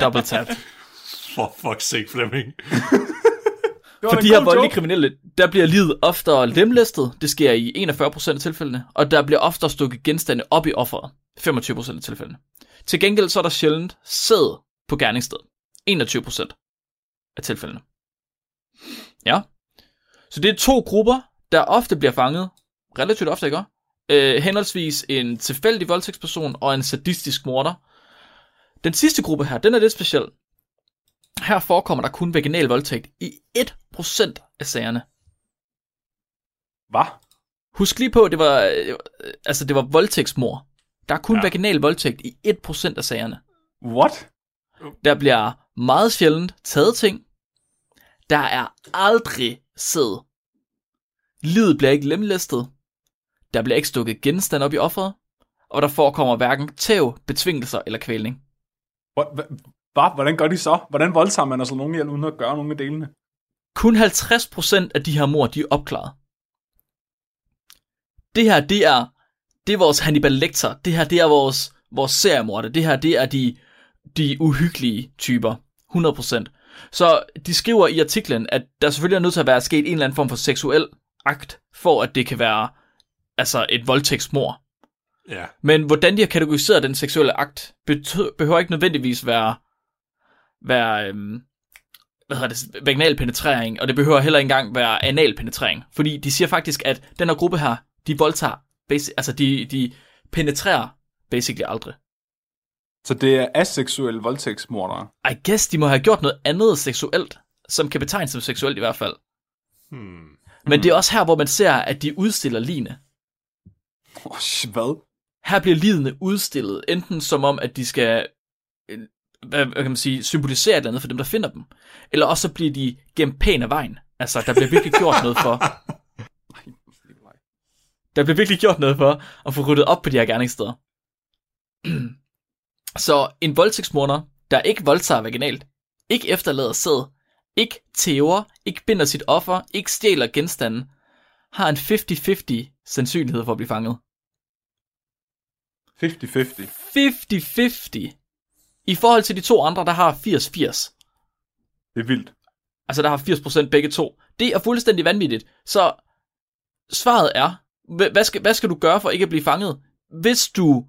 Double tap. For fuck's sake, Flemming. For de her voldelige kriminelle, der bliver livet oftere lemlæstet. Det sker i 41% af tilfældene. Og der bliver oftere stukket genstande op i offeret. 25% af tilfældene. Til gengæld så er der sjældent sæd på gerningsstedet. 21% af tilfældene. Ja. Så det er to grupper, der ofte bliver fanget. Relativt ofte, ikke? Øh, henholdsvis en tilfældig voldtægtsperson og en sadistisk morder. Den sidste gruppe her, den er lidt speciel. Her forekommer der kun vaginal voldtægt i 1% af sagerne. Hvad? Husk lige på, det var, øh, altså det var voldtægtsmor. Der er kun. Ja. vaginal voldtægt i 1% af sagerne. What? Der bliver meget sjældent taget ting. Der er aldrig sæd. Livet bliver ikke lemlæstet. Der bliver ikke stukket genstand op i offeret. Og der forekommer hverken tæv, betvingelser eller kvælning. What? Hvad? Hvordan gør de så? Hvordan voldtager man altså nogen ihjel uden at gøre nogen af delene? Kun 50% af de her mord, de er opklaret. Det her, det er, det er vores Hannibal Lecter. Det her, det er vores, vores seriemorder. Det her, det er de, de uhyggelige typer. 100%. Så de skriver i artiklen, at der selvfølgelig er nødt til at være sket en eller anden form for seksuel akt, for at det kan være altså et voldtægtsmord. Ja. Men hvordan de har kategoriseret den seksuelle akt, betø- behøver ikke nødvendigvis være, være øhm, hvad hedder det, vaginal penetrering, og det behøver heller ikke engang være anal penetrering. Fordi de siger faktisk, at den her gruppe her, de voldtager, basi- altså de, de penetrerer basically aldrig. Så det er aseksuelle voldtægtsmordere. I guess, de må have gjort noget andet seksuelt, som kan betegnes som seksuelt i hvert fald. Hmm. Men det er også her, hvor man ser, at de udstiller line. Oh, hvad? her bliver lidene udstillet, enten som om, at de skal hvad, hvad kan man sige, symbolisere et eller andet for dem, der finder dem, eller også så bliver de gemt pænt af vejen. Altså, der bliver virkelig gjort noget for, der bliver virkelig gjort noget for at få ryddet op på de her gerningssteder. så en voldtægtsmorder, der ikke voldtager vaginalt, ikke efterlader sæd, ikke tæver, ikke binder sit offer, ikke stjæler genstanden, har en 50-50 sandsynlighed for at blive fanget. 50-50. 50-50. I forhold til de to andre, der har 80-80. Det er vildt. Altså, der har 80% begge to. Det er fuldstændig vanvittigt. Så svaret er, hva- hvad skal, hvad skal du gøre for ikke at blive fanget? Hvis du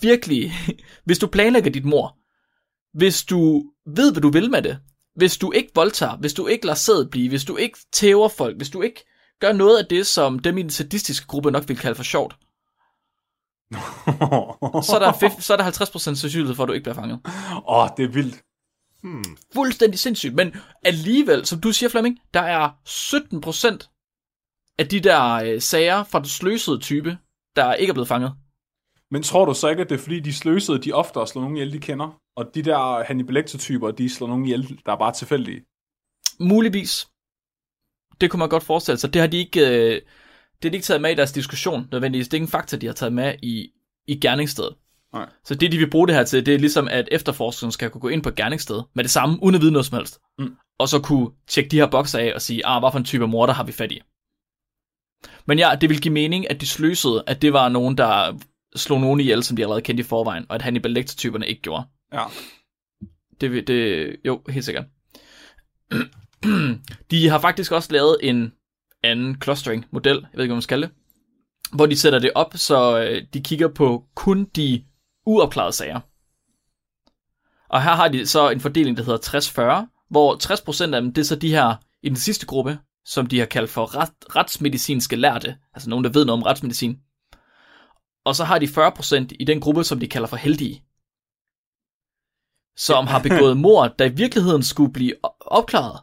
virkelig, hvis du planlægger dit mor, hvis du ved, hvad du vil med det, hvis du ikke voldtager, hvis du ikke lader sæd blive, hvis du ikke tæver folk, hvis du ikke gør noget af det, som dem i den sadistiske gruppe nok vil kalde for sjovt, så er der, 50, så er der 50% sandsynlighed for, at du ikke bliver fanget. Åh, oh, det er vildt. Fuldstændig sindssygt, men alligevel, som du siger, Flemming, der er 17% af de der øh, sager fra den sløsede type, der ikke er blevet fanget. Men tror du så ikke, at det er fordi, de sløsede, de oftere slår nogen ihjel, de kender? Og de der Hannibal Lecter-typer, de slår nogen ihjel, der er bare tilfældige? Muligvis. Det kunne man godt forestille sig. Det har de ikke, øh, det har de ikke taget med i deres diskussion, nødvendigvis. Det er ikke en fakta, de har taget med i, i gerningsstedet. Nej. Så det, de vil bruge det her til, det er ligesom, at efterforskeren skal kunne gå ind på et gerningssted med det samme, uden at vide noget som helst. Mm. Og så kunne tjekke de her bokser af og sige, ah, hvad for en type morder har vi fat i? Men ja, det vil give mening, at de sløsede, at det var nogen, der slog nogen ihjel, som de allerede kendte i forvejen, og at Hannibal Lecter-typerne ikke gjorde. Ja. Det, det, jo, helt sikkert. de har faktisk også lavet en anden clustering-model, jeg ved ikke, hvad man skal det, hvor de sætter det op, så øh, de kigger på kun de uopklarede sager. Og her har de så en fordeling, der hedder 60-40, hvor 60% af dem, det er så de her, i den sidste gruppe, som de har kaldt for ret, retsmedicinske lærte, altså nogen, der ved noget om retsmedicin. Og så har de 40% i den gruppe, som de kalder for heldige, som har begået mord, der i virkeligheden skulle blive opklaret,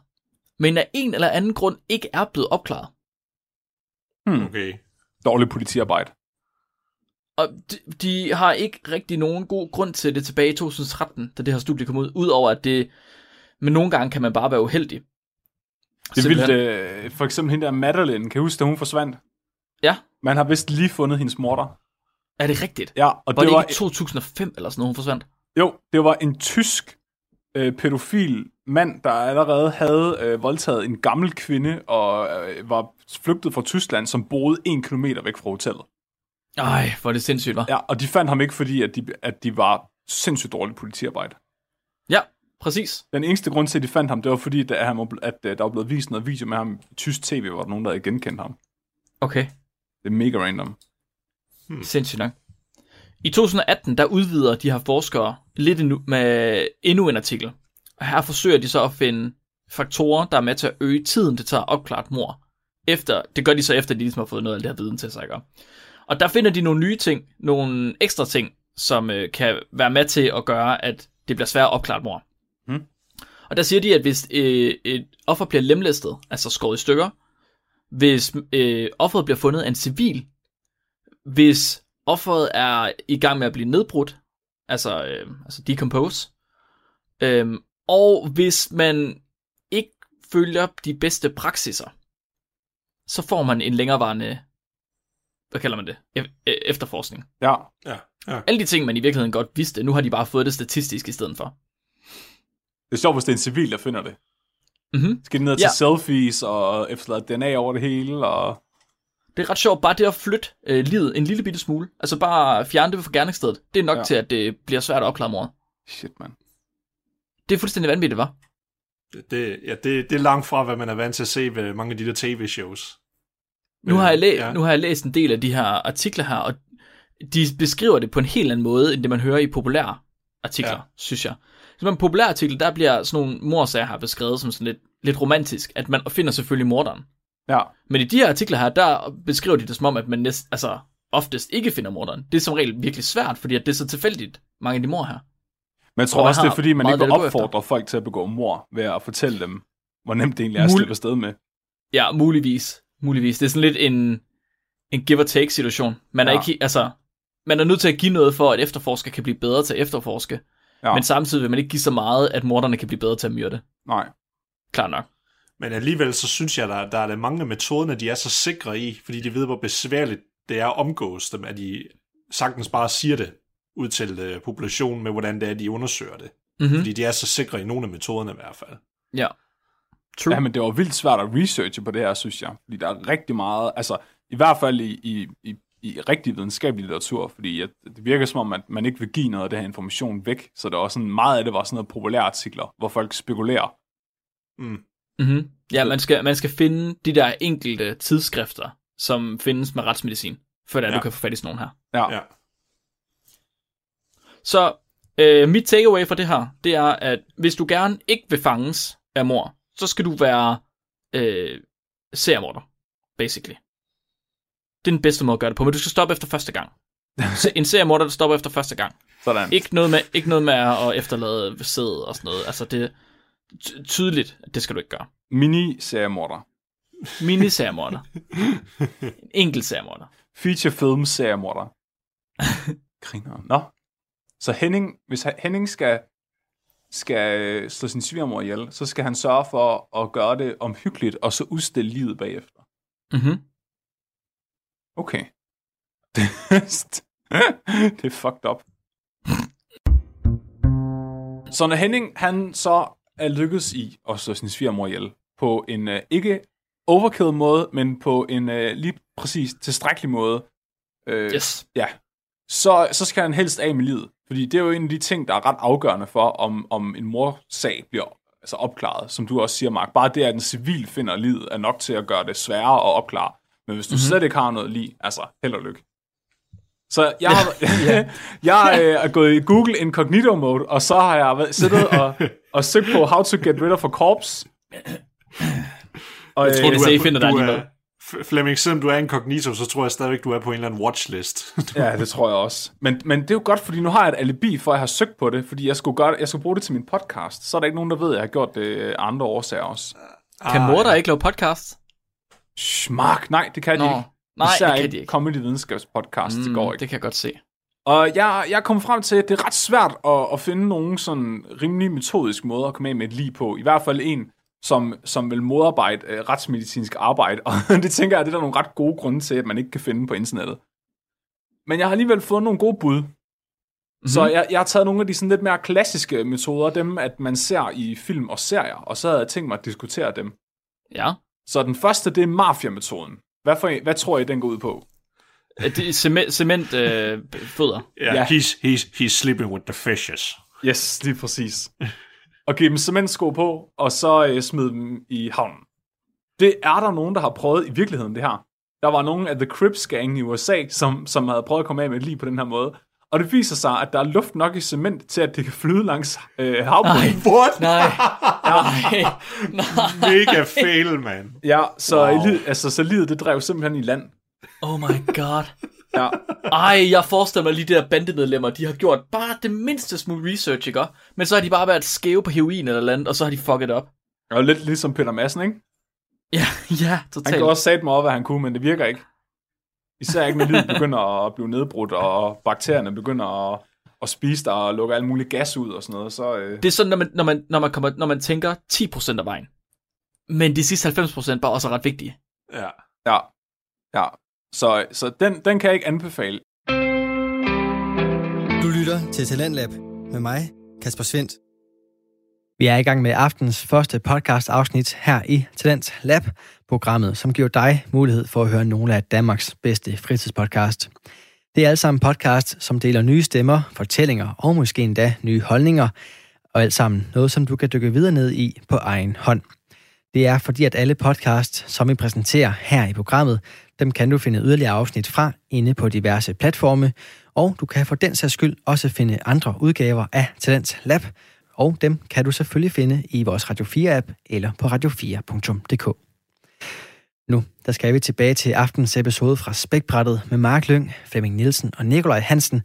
men af en eller anden grund ikke er blevet opklaret. Okay. Dårlig politiarbejde. Og de, de har ikke rigtig nogen god grund til det tilbage i 2013, da det her studie kom ud, udover at det, men nogle gange kan man bare være uheldig. Det er vildt, øh, for eksempel hende der Madeline, kan du huske, da hun forsvandt? Ja, Man har vist lige fundet hendes morter. er det rigtigt? Ja, og Var det, det var, ikke i 2005 eller sådan noget, hun forsvandt? jo, det var en tysk øh, pædofil mand, der allerede havde øh, voldtaget en gammel kvinde og øh, var flygtet fra Tyskland, som boede en kilometer væk fra hotellet. Ej, hvor er det sindssygt, var. Ja, og de fandt ham ikke, fordi at de, at de var sindssygt dårligt politiarbejde. ja, præcis. Den eneste grund til, at de fandt ham, det var fordi, at, han var, ble- at øh, der var blevet vist noget video med ham i tysk tv, hvor der nogen, der havde genkendt ham. Okay, Det er mega random. sindssygt nok. I 2018, der udvider de her forskere lidt endnu, med endnu en artikel. Og her forsøger de så at finde faktorer, der er med til at øge tiden, det tager at opklare et mord. Efter, det gør de så efter, at de ligesom har fået noget af det her viden til sig. Ikke? Og der finder de nogle nye ting, nogle ekstra ting, som øh, kan være med til at gøre, at det bliver svært at opklare et mord. Hmm. Og der siger de, at hvis øh, et offer bliver lemlæstet, altså skåret i stykker, hvis øh, offeret bliver fundet af en civil, hvis offeret er i gang med at blive nedbrudt, altså, øh, altså decompose, øh, og hvis man ikke følger de bedste praksiser, så får man en længerevarende, hvad kalder man det, E- e- efterforskning. Ja, Ja. ja. Alle de ting, man i virkeligheden godt vidste, nu har de bare fået det statistisk i stedet for. det er sjovt, hvis det er en civil, der finder det. Mm-hmm. Skal de ned til Ja. selfies og efterlade DNA over det hele, og Det er ret sjovt, bare det at flytte øh, livet en lille bitte smule, altså bare fjerne det fra gerningsstedet, det er nok Ja. til, at det bliver svært at opklare mord. shit, mand. Det er fuldstændig vanvittigt, var. Det, ja, det, det er langt fra, hvad man er vant til at se ved mange af de der tv-shows. Nu har, jeg læ- Ja. nu har jeg læst en del af de her artikler her, og de beskriver det på en helt anden måde, end det man hører i populære artikler, Ja. ja. synes jeg. Så en populær artikel, der bliver sådan nogle morsager her beskrevet som sådan lidt, lidt romantisk, at man finder selvfølgelig morderen. Ja, Men i de her artikler her, der beskriver de det som om, at man næst, altså, oftest ikke finder morderen. Det er som regel virkelig svært, fordi at det er så tilfældigt, mange af de mor her. men jeg tror Og også, det er fordi, man ikke vil at gå opfordre folk til at begå mor ved at fortælle dem, hvor nemt det egentlig er at slippe afsted med. Ja, muligvis. Muligvis. Det er sådan lidt en, en give or take situation. Man er Ja. ikke, altså, man er nødt til at give noget for, at efterforsker kan blive bedre til at efterforske. Ja. Men samtidig vil man ikke give så meget, at morderne kan blive bedre til at myrde. Nej. Klart nok. Men alligevel så synes jeg, der, der er mange af metoderne, de er så sikre i, fordi de ved, hvor besværligt det er at omgås dem, at de sagtens bare siger det ud til uh, populationen med, hvordan det er, de undersøger det. Mm-hmm. Fordi de er så sikre i nogle af metoderne i hvert fald. Ja. True. Ja, men det var vildt svært at researche på det her, synes jeg. Fordi der er rigtig meget, altså i hvert fald i, i, i, i rigtig videnskabelig litteratur, fordi at det virker som om, at man ikke vil give noget af det her information væk. Så der var sådan meget af det var sådan noget populære artikler, hvor folk spekulerer. Mm. Mm-hmm. Ja, man skal, man skal finde de der enkelte tidsskrifter, som findes med retsmedicin, før det Ja. du kan få fat i sådan nogle her. Ja, Ja. Så øh, mit takeaway for det her, det er, at hvis du gerne ikke vil fanges af mor, så skal du være øh, seriemorder. basically. Det er den bedste måde at gøre det på, men du skal stoppe efter første gang. Se- En seriemorder, der stopper efter første gang. Sådan. Ikke noget med, ikke noget med at efterlade sæd og sådan noget. Altså, det tydeligt, at det skal du ikke gøre. Mini-seriemorder. Mini-seriemorder. En enkelt seriemorder. Feature film seriemorder. Griner. Nå. Så Henning, hvis Henning skal, skal øh, slå sin svigermor ihjel, så skal han sørge for at gøre det omhyggeligt, og så udstille livet bagefter. Mm-hmm. Okay. det er fucked up. Så når Henning, han så er lykkedes i at slå sin svigermor ihjel på en uh, ikke overkill måde, men på en uh, lige præcis tilstrækkelig måde, øh, Yes. ja, så, så skal han helst af med livet. Fordi det er jo en af de ting, der er ret afgørende for, om, om en morsag bliver altså opklaret. Som du også siger, Mark. Bare det, at en civil finder livet, er nok til at gøre det sværere at opklare. Men hvis du mm-hmm. slet ikke har noget lige, altså held og lykke. Så jeg, har, jeg øh, er gået i Google Incognito mode, og så har jeg været- siddet og, og søgt på how to get rid of a corpse. Og, Jeg tror, øh, du I finder du dig er, Flemming, selvom du er incognito, så tror jeg stadigvæk, du er på en eller anden watchlist. Ja, det tror jeg også. Men, men det er jo godt, fordi nu har jeg et alibi for, at jeg har søgt på det, fordi jeg skulle, gøre, jeg skulle bruge det til min podcast. Så er der ikke nogen, der ved, at jeg har gjort det af andre årsager også. Kan mor der ikke lave podcast? Shh, Mark, nej, det kan de Nå, ikke. Nej, Især det kan de ikke. comedy videnskabspodcast, mm, det går ikke. Det kan jeg godt se. Og jeg, jeg kommet frem til, at det er ret svært at, at finde nogen sådan rimelig metodisk måde at komme af med et lige på. I hvert fald en, som, som vil modarbejde øh, retsmedicinsk arbejde. Og det tænker jeg, det er der nogle ret gode grunde til, at man ikke kan finde på internettet. Men jeg har alligevel fået nogle gode bud. Mm-hmm. Så jeg, jeg har taget nogle af de sådan lidt mere klassiske metoder, dem at man ser i film og serier, og så havde jeg tænkt mig at diskutere dem. Ja. Så den første, det er mafia-metoden. Hvad, for, hvad tror I, den går ud på? Det er cement, cement øh, fødder. Ja, Ja. He's, he's, he's sleeping with the fishes. Yes, lige præcis. Og give dem cementsko på, og så øh, smide dem i havnen. Det er der nogen, der har prøvet i virkeligheden, det her. Der var nogen af The Crips gang i USA, som, som havde prøvet at komme af med et lige på den her måde. Og det viser sig, at der er luft nok i cement til, at det kan flyde langs øh, havbunden. What? Nej. Nej. Nej. Mega fail, man. Ja, så, Wow. wow. altså, så livet det drev simpelthen i land. Oh my god. Ja. Ej, jeg forestiller mig lige de der bandemedlemmer, de har gjort bare det mindste smule research, ikke? Men så har de bare været skæve på heroin eller noget andet, og så har de fucket op. Og lidt ligesom Peter Madsen, ikke? Ja, ja, Han totalt. kan også sætte mig op, hvad han kunne, men det virker ikke. Især ikke, når livet begynder at blive nedbrudt, og bakterierne begynder at, at spise dig og lukke alt muligt gas ud og sådan noget. Så, øh, Det er sådan, når man, når man, når man, kommer, når man tænker 10% af vejen. Men de sidste 90% bare også er ret vigtige. Ja. ja, ja. Så, så den, den kan jeg ikke anbefale. Du lytter til Talentlab med mig, Kasper Svendt. Vi er i gang med aftens første podcast-afsnit her i Talent Lab, programmet, som giver dig mulighed for at høre nogle af Danmarks bedste fritidspodcast. Det er alle sammen podcast, som deler nye stemmer, fortællinger og måske endda nye holdninger, og alt sammen noget, som du kan dykke videre ned i på egen hånd. Det er fordi, at alle podcasts, som vi præsenterer her i programmet, dem kan du finde yderligere afsnit fra inde på diverse platforme, og du kan for den sags skyld også finde andre udgaver af Talent Lab, og dem kan du selvfølgelig finde i vores Radio 4-app eller på radio4.dk. Nu, der skal vi tilbage til aftens episode fra Spækbrættet med Mark Lyng, Flemming Nielsen og Nikolaj Hansen.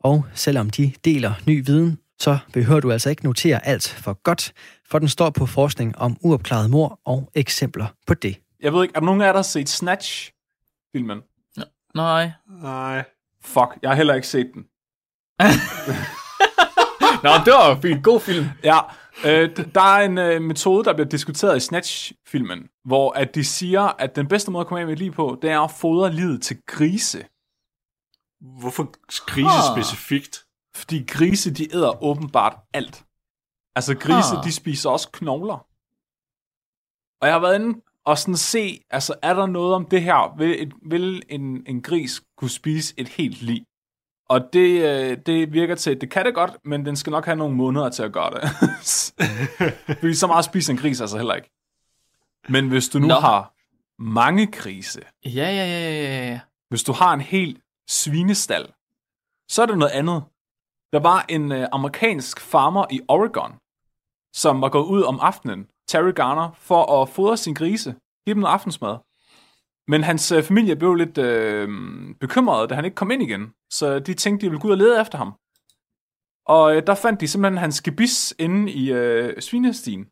Og selvom de deler ny viden, så behøver du altså ikke notere alt for godt, for den står på forskning om uopklaret mor og eksempler på det. Jeg ved ikke, er der nogen af jer, der har set Snatch-filmen? Nej. Nej. Fuck, jeg har heller ikke set den. Nå, det var en god film. Ja, øh, der er en øh, metode, der bliver diskuteret i Snatch-filmen, hvor at de siger, at den bedste måde at komme af med et liv på, det er at fodre livet til grise. Hvorfor grise Ah. specifikt? Fordi grise, de æder åbenbart alt. Altså grise, Ah. de spiser også knogler. Og jeg har været inde og sådan se, altså er der noget om det her? Vil, et, vil en, en gris kunne spise et helt lig? Og det, øh, det virker til, at det kan det godt, men den skal nok have nogle måneder til at gøre det. Fordi så meget spiser en gris altså heller ikke. Men hvis du nu Nå. Har mange grise, Ja, ja, ja, ja, ja. hvis du har en hel svinestal, så er det noget andet. Der var en øh, amerikansk farmer i Oregon, som var gået ud om aftenen, Terry Garner, for at fodre sin grise, give dem noget aftensmad. Men hans øh, familie blev lidt øh, bekymret, da han ikke kom ind igen. Så de tænkte, de ville gå ud og lede efter ham. Og øh, der fandt de simpelthen hans gebis inde i øh, svinestien.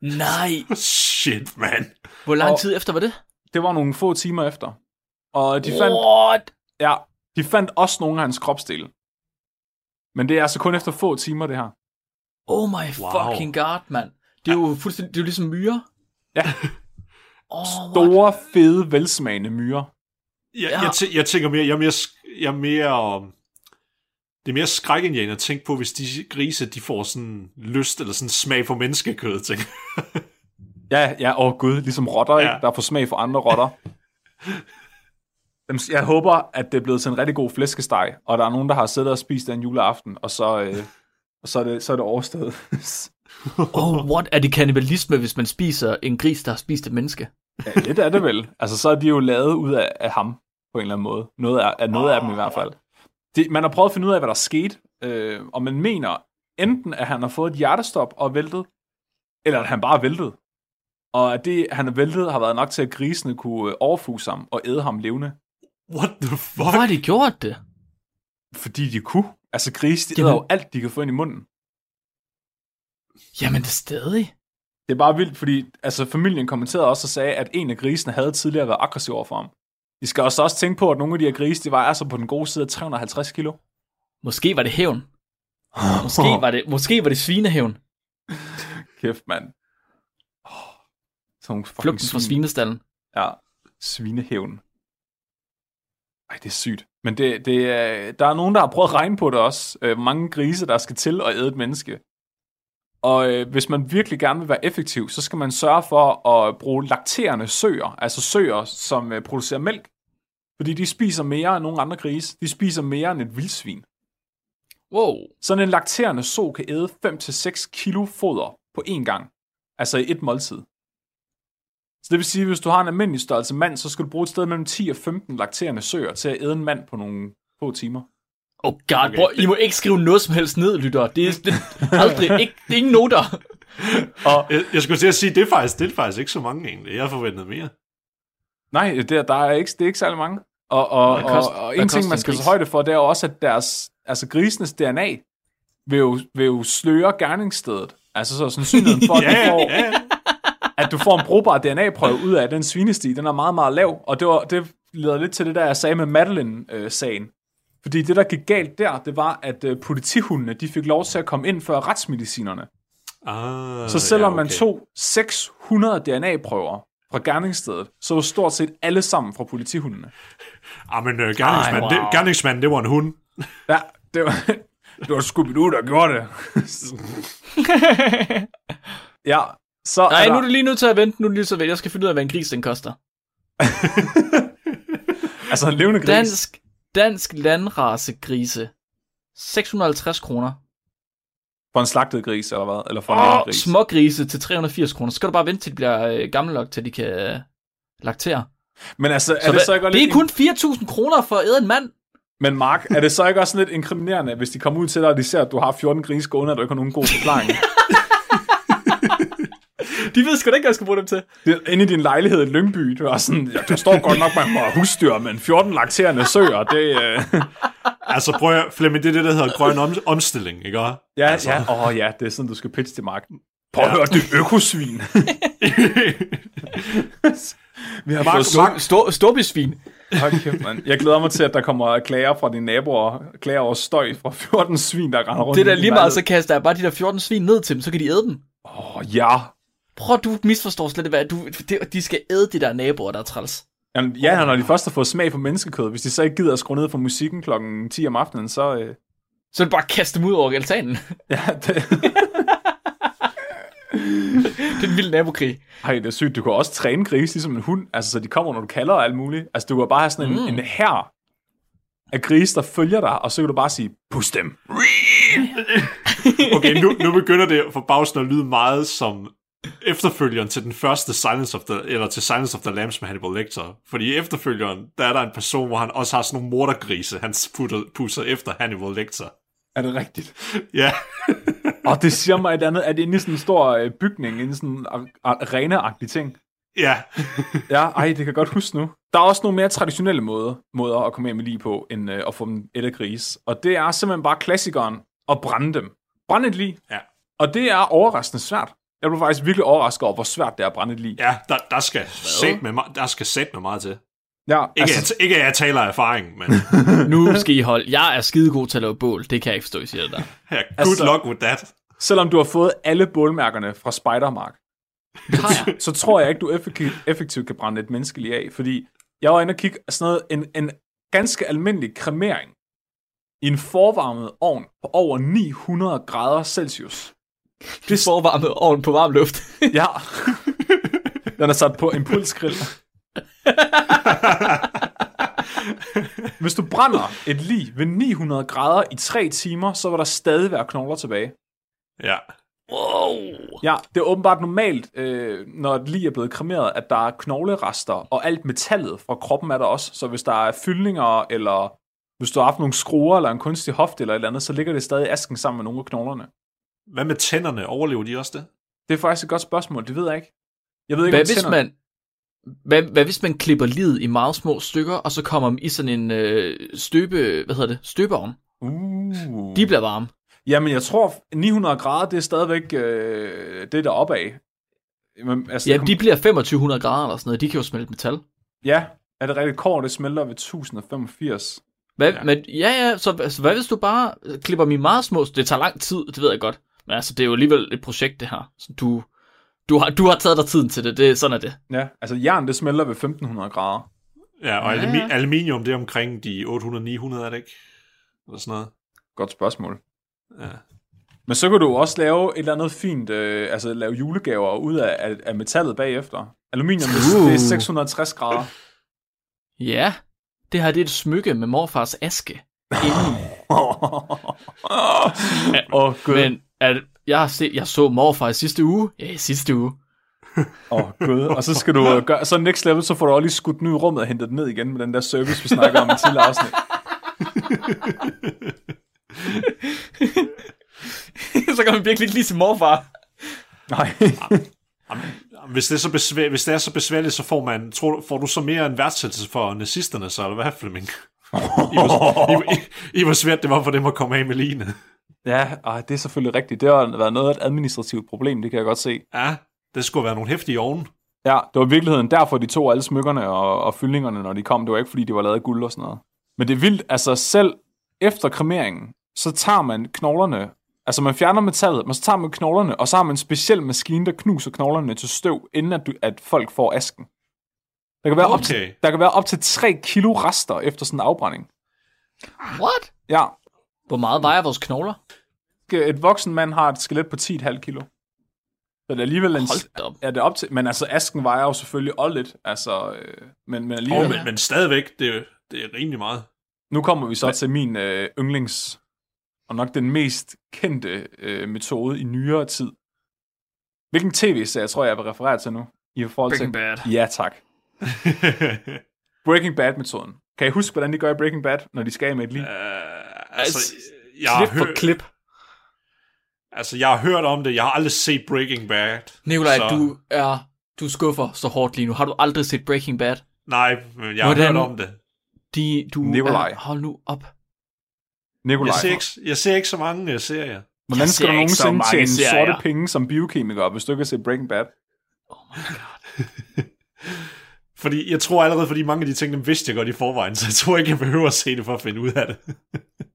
Nej. Shit, man. Hvor lang Og- tid efter var det? Det var nogle få timer efter. Og de fandt, What? ja, de fandt også nogle af hans kropsdele. Men det er altså kun efter få timer, det her. Oh my Wow. fucking god, mand. Det er jo fuldstændig, det er jo ligesom myrer. Ja. Oh, what? Store, fede, velsmagende myrer. Jeg, Ja. jeg, tæ- jeg tænker mere, jeg er mere, jeg er mere, um, det er mere skrækindjagende at tænke på, hvis de grise, de får sådan lyst eller sådan smag for menneskekød, tænker jeg. Ja, ja, åh gud, ligesom rotter, ikke? Ja. Der får smag for andre rotter. Jeg håber, at det er blevet til en rigtig god flæskesteg, og der er nogen, der har siddet og spist den juleaften, og så, øh, og så, er, det, så er det overstået. Oh, what? Er det kannibalisme, hvis man spiser en gris, der har spist et menneske? ja, lidt er det vel. Altså, så er de jo lavet ud af, af ham, på en eller anden måde. Noget af, af, noget af dem i hvert fald. Det, man har prøvet at finde ud af, hvad der skete, øh, og man mener enten, at han har fået et hjertestop og væltet, eller at han bare er væltet. Og at det, han er væltet, har været nok til, at grisene kunne øh, overfuse ham og æde ham levende. What the fuck? Hvorfor har de gjort det? Fordi de kunne. Altså grise, de Jamen- æder jo alt, de kan få ind i munden. Jamen, det er stadig. Det er bare vildt, fordi altså, familien kommenterede også og sagde, at en af grisene havde tidligere været aggressiv over for ham. I skal også, også tænke på, at nogle af de her grise, de vejer altså på den gode side af 350 kilo. Måske var det hævn. Måske var det, måske var det svinehævn. Kæft, mand. Oh, Flugten fra svin. svinestallen. Ja, svinehævn. Ej, det er sygt. Men det, det, er- der er nogen, der har prøvet at regne på det også. Øh, hvor mange grise, der skal til at æde et menneske. Og øh, hvis man virkelig gerne vil være effektiv, så skal man sørge for at bruge lakterende søer, altså søer, som øh, producerer mælk. Fordi de spiser mere end nogle andre grise. De spiser mere end et vildsvin. Wow. Sådan en lakterende so kan æde 5-6 kilo foder på én gang. Altså i et måltid. Så det vil sige, at hvis du har en almindelig størrelse mand, så skal du bruge et sted mellem 10 og 15 lakterende søer til at æde en mand på nogle få timer. Oh god, okay. prøv, I må ikke skrive noget som helst ned, lytter. Det er, det er aldrig, ikke, det er ingen noter. Og Jeg, jeg skulle til at sige, det er faktisk, det er faktisk ikke så mange egentlig. Jeg forventede mere. nej, det, der er ikke, det er ikke særlig mange. Og, og, kost- og, og en ting, man skal tage højde for, det er jo også, at deres, altså grisenes DNA vil jo, vil jo sløre gerningsstedet. Altså så sandsynligheden for, at, Ja, du får, ja, ja. at du får en brugbar DNA-prøve ud af den svinesti, den er meget, meget lav. Og det, var, det leder lidt til det, der jeg sagde med Madeline-sagen. Fordi det, der gik galt der, det var, at øh, politihundene, de fik lov til at komme ind før retsmedicinerne. Ah, Så selvom ja, man tog 600 DNA-prøver fra gerningsstedet, så var stort set alle sammen fra politihundene. Ah, men uh, gerningsmanden, Ej, wow. det, gerningsmanden, det var en hund. Ja, det var, det var Scooby-Doo, der gjorde det. ja, så Nej, er nu der, er du lige nødt til at vente. Nu er du lige at vente. Jeg skal finde ud af, hvad en gris den koster. altså en levende gris. Dansk, dansk landrasegrise. 650 kroner. For en slagtet gris, eller hvad? Eller for en oh, gris. smågrise til 380 kroner. Så skal du bare vente til de bliver øh, gamle nok, til de kan øh, laktere. Men altså, er Så det så ikke det er kun 4.000 kroner for at æde en mand. Men Mark, er det så ikke også lidt inkriminerende, hvis de kommer ud til dig, og de ser, at du har 14 grise gående, og du ikke har nogen god forklaring? De ved sgu da ikke, hvad jeg skal bruge dem til. det inde i din lejlighed i Lyngby, du er sådan, ja, der står godt nok, man må husdyr, men 14 lakterende søer, det... Øh... Altså prøv at, Flemming, det er det, der hedder grøn om, omstilling, ikke? Ja, altså. ja, åh oh, ja, det er sådan, du skal pitche til Mark. Prøv at høre, det er økosvin. Vi har Mark, fået stor, stor, storbysvin. Hold kæft. Jeg glæder mig til, at der kommer klager fra dine naboer, klager over støj fra 14 svin, der render rundt. Det er din lige meget, så kaster jeg bare de der 14 svin ned til dem, så kan de æde dem. Åh, oh, ja. Prøv, du misforstår slet hvad du, de skal æde de der naboer, der er træls. Jamen, ja, når de først har fået smag for menneskekød, hvis de så ikke gider at skrue ned for musikken klokken 10 om aftenen, så... Øh, Så er det bare at kaste dem ud over altanen. ja, det, det er en vild nabokrig. ej, det er sygt. Du kan også træne grise ligesom en hund, altså så de kommer, når du kalder og alt muligt. Altså, du kan bare have sådan en, Mm. en hær af grise, der følger dig, og så kan du bare sige, pust dem. Okay, nu, nu begynder det for bagsen at lyde meget som efterfølgeren til den første Silence of the, eller til Silence of the Lambs med Hannibal Lecter. Fordi i efterfølgeren, der er der en person, hvor han også har sådan nogle mordergrise, han putter, pusser efter Hannibal Lecter. Er det rigtigt? Ja, Og det siger mig et andet, at inde i sådan en stor øh, bygning, inde i sådan en arenaagtig ting. Ja. Ja, ej, det kan jeg godt huske nu. Der er også nogle mere traditionelle måder, måder at komme af med lige på, end øh, at få dem et af gris. Og det er simpelthen bare klassikeren at brænde dem. Brænde et lig. Ja. Og det er overraskende svært. Jeg blev faktisk virkelig overrasket over, hvor svært det er at brænde et lig. Ja, der, der skal sæt med, me- der skal sæt med meget til. Ja, Ikke, altså, altså, ikke at jeg taler af erfaring, men Nu skal I holde. Jeg er skidegod til at lave bål. Det kan jeg ikke forstå, I siger det der. ja, good Altså- luck with that. selvom du har fået alle bålmærkerne fra Spidermark, jeg. så tror jeg ikke, du effektivt, effektivt kan brænde et menneske lige af. Fordi jeg var inde og kigge sådan noget, en, en ganske almindelig kremering i en forvarmet ovn på over 900 grader Celsius. Det er forvarmet ovn på varm luft. Ja. Den er sat på impulsgrill. Hvis du brænder et lig ved 900 grader i 3 timer, så vil der stadig være knogler tilbage. Ja. wow. Ja, det er åbenbart normalt, øh, når et lig er blevet kremeret, at der er knoglerester, og alt metallet fra kroppen er der også. Så hvis der er fyldninger, eller hvis du har haft nogle skruer, eller en kunstig hofte, eller et eller andet, så ligger det stadig i asken sammen med nogle af knoglerne. Hvad med tænderne? Overlever de også det? Det er faktisk et godt spørgsmål, det ved jeg ikke. Jeg ved ikke, Hvad om hvis tænder- man... Hvad, hvad hvis man klipper livet i meget små stykker, og så kommer dem i sådan en øh, støbe... Hvad hedder det? Støbeovn. Uh. De bliver varme. Jamen, jeg tror, 900 grader, det er stadigvæk øh, det, der er opad. Jamen, altså, Ja, kom- de bliver 2500 grader eller sådan noget. De kan jo smelte metal. ja, er det rigtigt? Kår, det smelter ved 1085. Hvad, Ja. ja. Men, ja, ja, så altså, hvad hvis du bare klipper dem i meget små... Det tager lang tid, det ved jeg godt. Men altså, det er jo alligevel et projekt, det her. Så du, du, har, du har taget dig tiden til det. det sådan er det. Ja, altså jern, det smelter ved 1500 grader. Ja, og Ja. alumi- aluminium, det er omkring de 800-900, er det ikke? Eller sådan noget. Godt spørgsmål. Ja. Men så kan du også lave et eller andet fint, øh, altså lave julegaver ud af, af, af metallet bagefter. Aluminium, det, Uh. det er 660 grader. Ja, det her det er et smykke med morfars aske. Inden. Åh, oh, gud. Men at, jeg, har set, jeg så morfar i sidste uge. Ja, i sidste uge. Åh, oh, gud. Og så skal du øh, gøre, så next level, så får du også lige skudt den ud i rummet og hentet den ned igen med den der service, vi snakker om i tidligere afsnit. så kan man virkelig ikke lide sin morfar. Nej. Jamen, Hvis det, er så besvær, hvis det er så besværligt, så får man, tror, du- får du så mere en værdsættelse for nazisterne, så eller hvad, Flemming? I, hvor, I, I, I, hvor svært det var for dem at komme af med line. Ja, ej, det er selvfølgelig rigtigt. Det har været noget af et administrativt problem, det kan jeg godt se. Ja, det skulle være nogle hæftige ovne. Ja, det var i virkeligheden derfor, de tog alle smykkerne og, og fyldningerne, når de kom. Det var ikke, fordi de var lavet af guld og sådan noget. Men det er vildt, altså selv efter kremeringen, så tager man knoglerne, altså man fjerner metallet, men så tager man knoglerne, og så har man en speciel maskine, der knuser knoglerne til støv, inden at, du, at folk får asken. Der kan, være op til, Okay. der kan være op til 3 kilo rester efter sådan en afbrænding. What? Ja, Hvor meget vejer vores knogler? et voksen mand har et skelet på 10,5 kilo. Så det er alligevel en... Hold op. Ja, det er op til... Men altså, asken vejer jo selvfølgelig også lidt. Altså, øh, men, men alligevel... Oh, men, men stadigvæk, det, er- det er rimelig meget. Nu kommer vi så til min øh, yndlings, og nok den mest kendte øh, metode i nyere tid. Hvilken tv-serie tror jeg, jeg vil referere til nu? I forhold Breaking til... Bad. Ja, tak. Breaking Bad-metoden. Kan I huske, hvordan de gør i Breaking Bad, når de skal med et liv? Uh, altså, jeg har, Klip for hørt, klip. altså, jeg har hørt om det. Jeg har aldrig set Breaking Bad. Nikolaj, så- du er... Du skuffer så hårdt lige nu. Har du aldrig set Breaking Bad? Nej, men jeg har Hvordan- hørt om det. De, du Nikolaj. Er, hold nu op. Nikolaj, Jeg ser ikke, jeg ser ikke så mange uh, serier. hvordan Jeg skal du nogensinde tjene serier. sorte penge som biokemiker, hvis du ikke har set Breaking Bad? Fordi jeg tror allerede, fordi mange af de ting, dem vidste jeg godt i forvejen, så jeg tror ikke, jeg behøver at se det for at finde ud af det.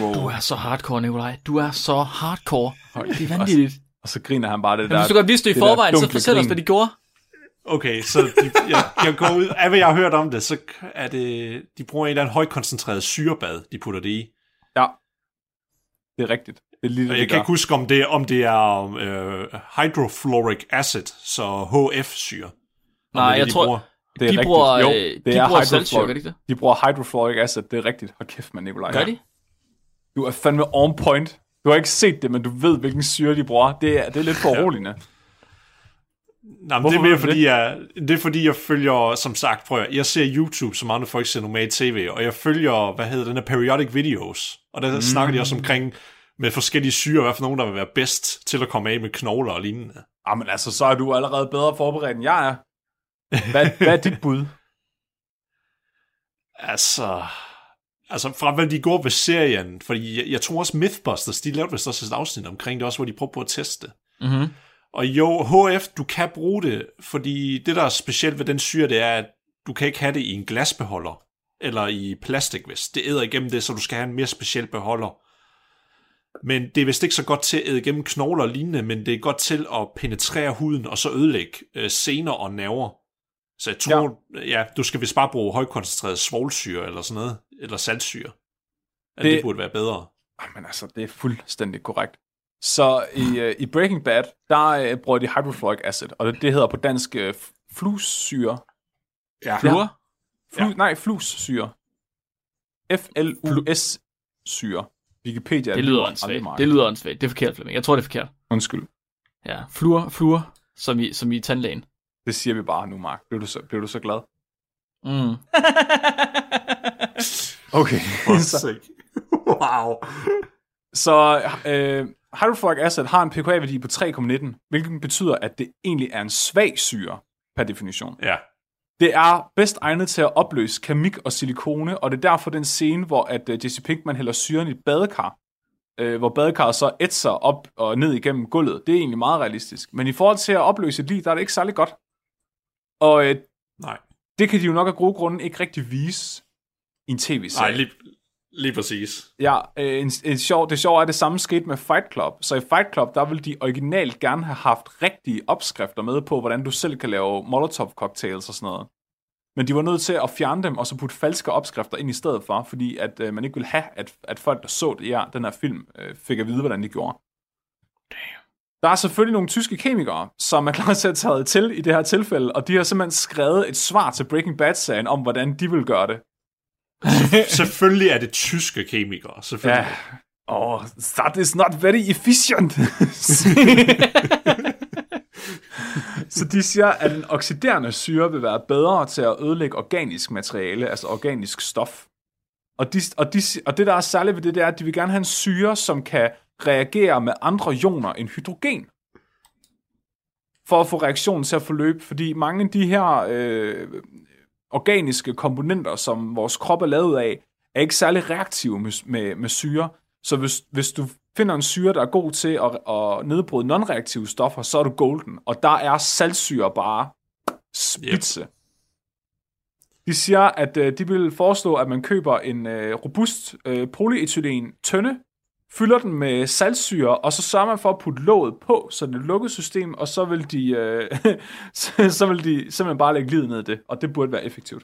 Wow. Du er så hardcore, Nikolaj. Du er så hardcore. Det er vanvittigt. Og så griner han bare det Men der... hvis du godt vidste det i det forvejen, så fortæl os, grin. hvad de gjorde. Okay, så de, jeg, jeg går ud, af hvad jeg har hørt om det, så er det, de bruger en eller anden højkoncentreret syrebad, de putter det i. Ja, det er rigtigt. Det er lige det, Og de jeg kan gør. ikke huske, om det, om det er øh, hydrofluoric acid, så HF-syre. Nej, det jeg det, de tror, bruger. Det er de rigtigt. bruger, jo, øh, det de er bruger hydrofluoric- saltsyre, gør de ikke det? De bruger hydrofluoric acid, det er rigtigt. Hold kæft, man, Nikolaj. Gør de? Du er fandme on point. Du har ikke set det, men du ved, hvilken syre de bruger. Det er, det er lidt foruroligende. Nej, men Hvorfor det er mere fordi, jeg, det er fordi, jeg følger, som sagt, prøv at, jeg ser YouTube, som andre folk ser normalt tv, og jeg følger, hvad hedder den her periodic videos, og der mm. snakker de også omkring, med forskellige syre, hvad for nogen, der vil være bedst til at komme af med knogler og lignende. Jamen altså, så er du allerede bedre forberedt, end jeg er. Hvad, hvad er dit bud? Altså, altså fra hvad de går ved serien, fordi jeg, jeg tror også Mythbusters, de lavede vist også et afsnit omkring det, også hvor de prøvede på at teste det. Mm-hmm. Og jo, HF, du kan bruge det, fordi det, der er specielt ved den syre, det er, at du kan ikke have det i en glasbeholder, eller i plastik, hvis det æder igennem det, så du skal have en mere speciel beholder. Men det er vist ikke så godt til at æde igennem knogler og lignende, men det er godt til at penetrere huden, og så ødelægge øh, sener og nerver. Så jeg tror, ja. ja, du skal vist bare bruge højkoncentreret svovlsyre, eller sådan noget, eller saltsyre. At det, Det- burde være bedre. Men altså, det er fuldstændig korrekt. Så i, uh, i Breaking Bad, der uh, bruger de hydrofluoric acid, og det, det hedder på dansk uh, flussyre. Ja. Fluor? Flu, Ja. Nej, flussyre. F-L-U-S-syre. Wikipedia. Det lyder åndssvagt. Det lyder åndssvagt. Det er forkert, Flemming. Jeg tror, det er forkert. Undskyld. Ja. Fluor, fluor, som i, som i tandlægen. Det siger vi bare nu, Mark. Bliver du så, bliver du så glad? Mm. Okay. så wow. så øh, hydrofluoric acid har en pKa-værdi på 3,19, hvilket betyder, at det egentlig er en svag syre per definition. Ja. Det er bedst egnet til at opløse keramik og silikone, og det er derfor den scene, hvor at uh, Jesse Pinkman hælder syren i et badekar, øh, hvor badekarret så ætser op og ned igennem gulvet. Det er egentlig meget realistisk. Men i forhold til at opløse et lig, der er det ikke særlig godt. Og øh, Nej. det kan de jo nok af gode grunde ikke rigtig vise i en tv-serie. Nej, lige, lige præcis. Ja, øh, en, en sjov, det sjove er, at det samme skete med Fight Club. Så i Fight Club, der vil de originalt gerne have haft rigtige opskrifter med på, hvordan du selv kan lave Molotov-cocktails og sådan noget. Men de var nødt til at fjerne dem, og så putte falske opskrifter ind i stedet for, fordi at øh, man ikke ville have, at, at folk, der så det, ja, den her film, øh, fik at vide, hvordan de gjorde. Der er selvfølgelig nogle tyske kemikere, som er klar til at tage til i det her tilfælde, og de har simpelthen skrevet et svar til Breaking Bad-serien om, hvordan de vil gøre det. Selvfølgelig er det tyske kemikere. Selvfølgelig. Ja. Oh, that is not very efficient. så de siger, at en oxiderende syre vil være bedre til at ødelægge organisk materiale, altså organisk stof. Og, de, og, de, og det, der er særligt ved det, det er, at de vil gerne have en syre, som kan reagere med andre ioner end hydrogen. For at få reaktionen til at forløbe, fordi mange af de her øh, organiske komponenter, som vores krop er lavet af, er ikke særlig reaktive med, med, med syre. Så hvis, hvis du finder en syre, der er god til at, at nedbryde non-reaktive stoffer, så er du golden. Og der er saltsyre bare spidse. Yep. De siger, at øh, de vil foreslå, at man køber en øh, robust øh, polyethylen tønde, fylder den med saltsyre, og så sørger man for at putte låget på, så det er et lukket system, og så vil de, øh, så, så vil de simpelthen bare lægge livet ned i det, og det burde være effektivt.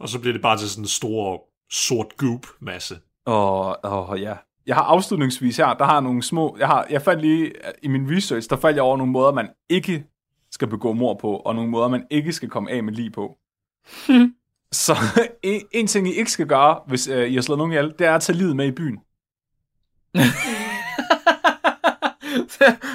Og så bliver det bare til sådan en stor sort goop-masse. Og, og ja. Jeg har afslutningsvis her, der har nogle små... Jeg, har, jeg fandt lige i min research, der faldt jeg over nogle måder, man ikke skal begå mord på, og nogle måder, man ikke skal komme af med lige på. Så en, en ting, I ikke skal gøre, hvis øh, I har slået nogen ihjel, det er at tage livet med i byen.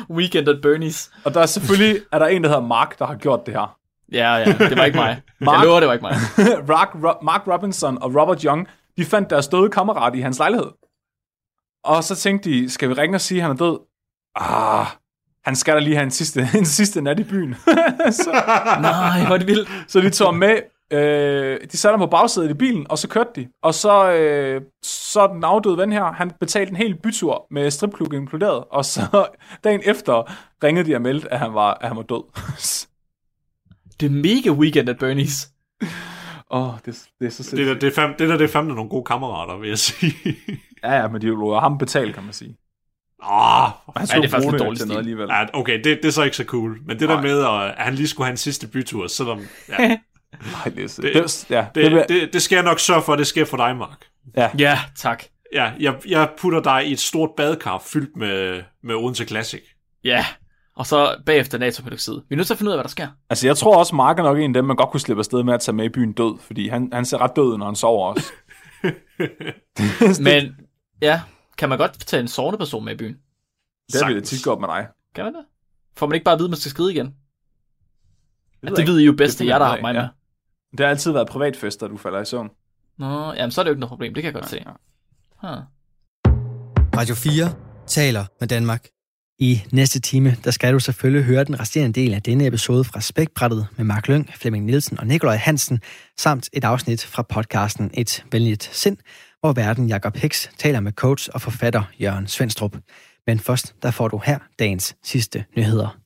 Weekend at Bernie's. Og der er selvfølgelig er der en, der hedder Mark, der har gjort det her. Ja, ja, det var ikke mig. Mark- Jeg lover, det var ikke mig. Mark, Ro- Mark Robinson og Robert Young, de fandt deres døde kammerat i hans lejlighed. Og så tænkte de, skal vi ringe og sige, at han er død? Ah, han skal da lige have en sidste, en sidste nat i byen. så, Nej, hvor er det vildt. så de tog ham med, øh, de satte ham på bagsædet i bilen, og så kørte de. Og så, øh, så den afdøde ven her, han betalte en hel bytur med stripklub inkluderet, og så dagen efter ringede de og meldte, at han var, at han var død. Det er mega Weekend at Bernie's. Åh, oh, det, det er så Det sindssygt. der, det, er fam, det der, det er fandme nogle gode kammerater, vil jeg sige. Ja, ja, men de lå ham betale, kan man sige. Åh, Han Ja, det er faktisk bruge lidt det dårlig til noget stil. alligevel. ja, okay, det, det er så ikke så cool. Men det Nej. der med, at, at han lige skulle have en sidste bytur, selvom... Ja, Nej, det, er- Det- det, ja, det, det, det, det skal jeg nok sørge for, at det sker for dig, Mark. Ja, tak. Ja, jeg, jeg putter dig i et stort badekar fyldt med, med Odense Classic. Ja. Og så bagefter natriumhydroxid. Vi er nødt til at finde ud af, hvad der sker. Altså, jeg tror også, Mark er nok en af dem, man godt kunne slippe afsted med at tage med i byen død, fordi han, han ser ret død, ud, når han sover også. Men ja, kan man godt tage en sovende person med i byen? Det da Sagtens. tit gjort med dig. Kan man det? Får man ikke bare at vide, at man skal skride igen? Det, ved det jeg ved I jo bedst, Det det er jer, der har jeg mig med. Det har altid været privatfester, du falder i søvn. Nå, jamen så er det jo ikke noget problem. Det kan jeg godt se. Ja. Huh. Radio 4 taler med Danmark. I næste time, der skal du selvfølgelig høre den resterende del af denne episode fra Spækbrættet med Mark Lyng, Flemming Nielsen og Nikolaj Hansen, samt et afsnit fra podcasten Et Venligt Sind, hvor verden Jakob Hicks taler med coach og forfatter Jørgen Svendstrup. Men først, der får du her dagens sidste nyheder.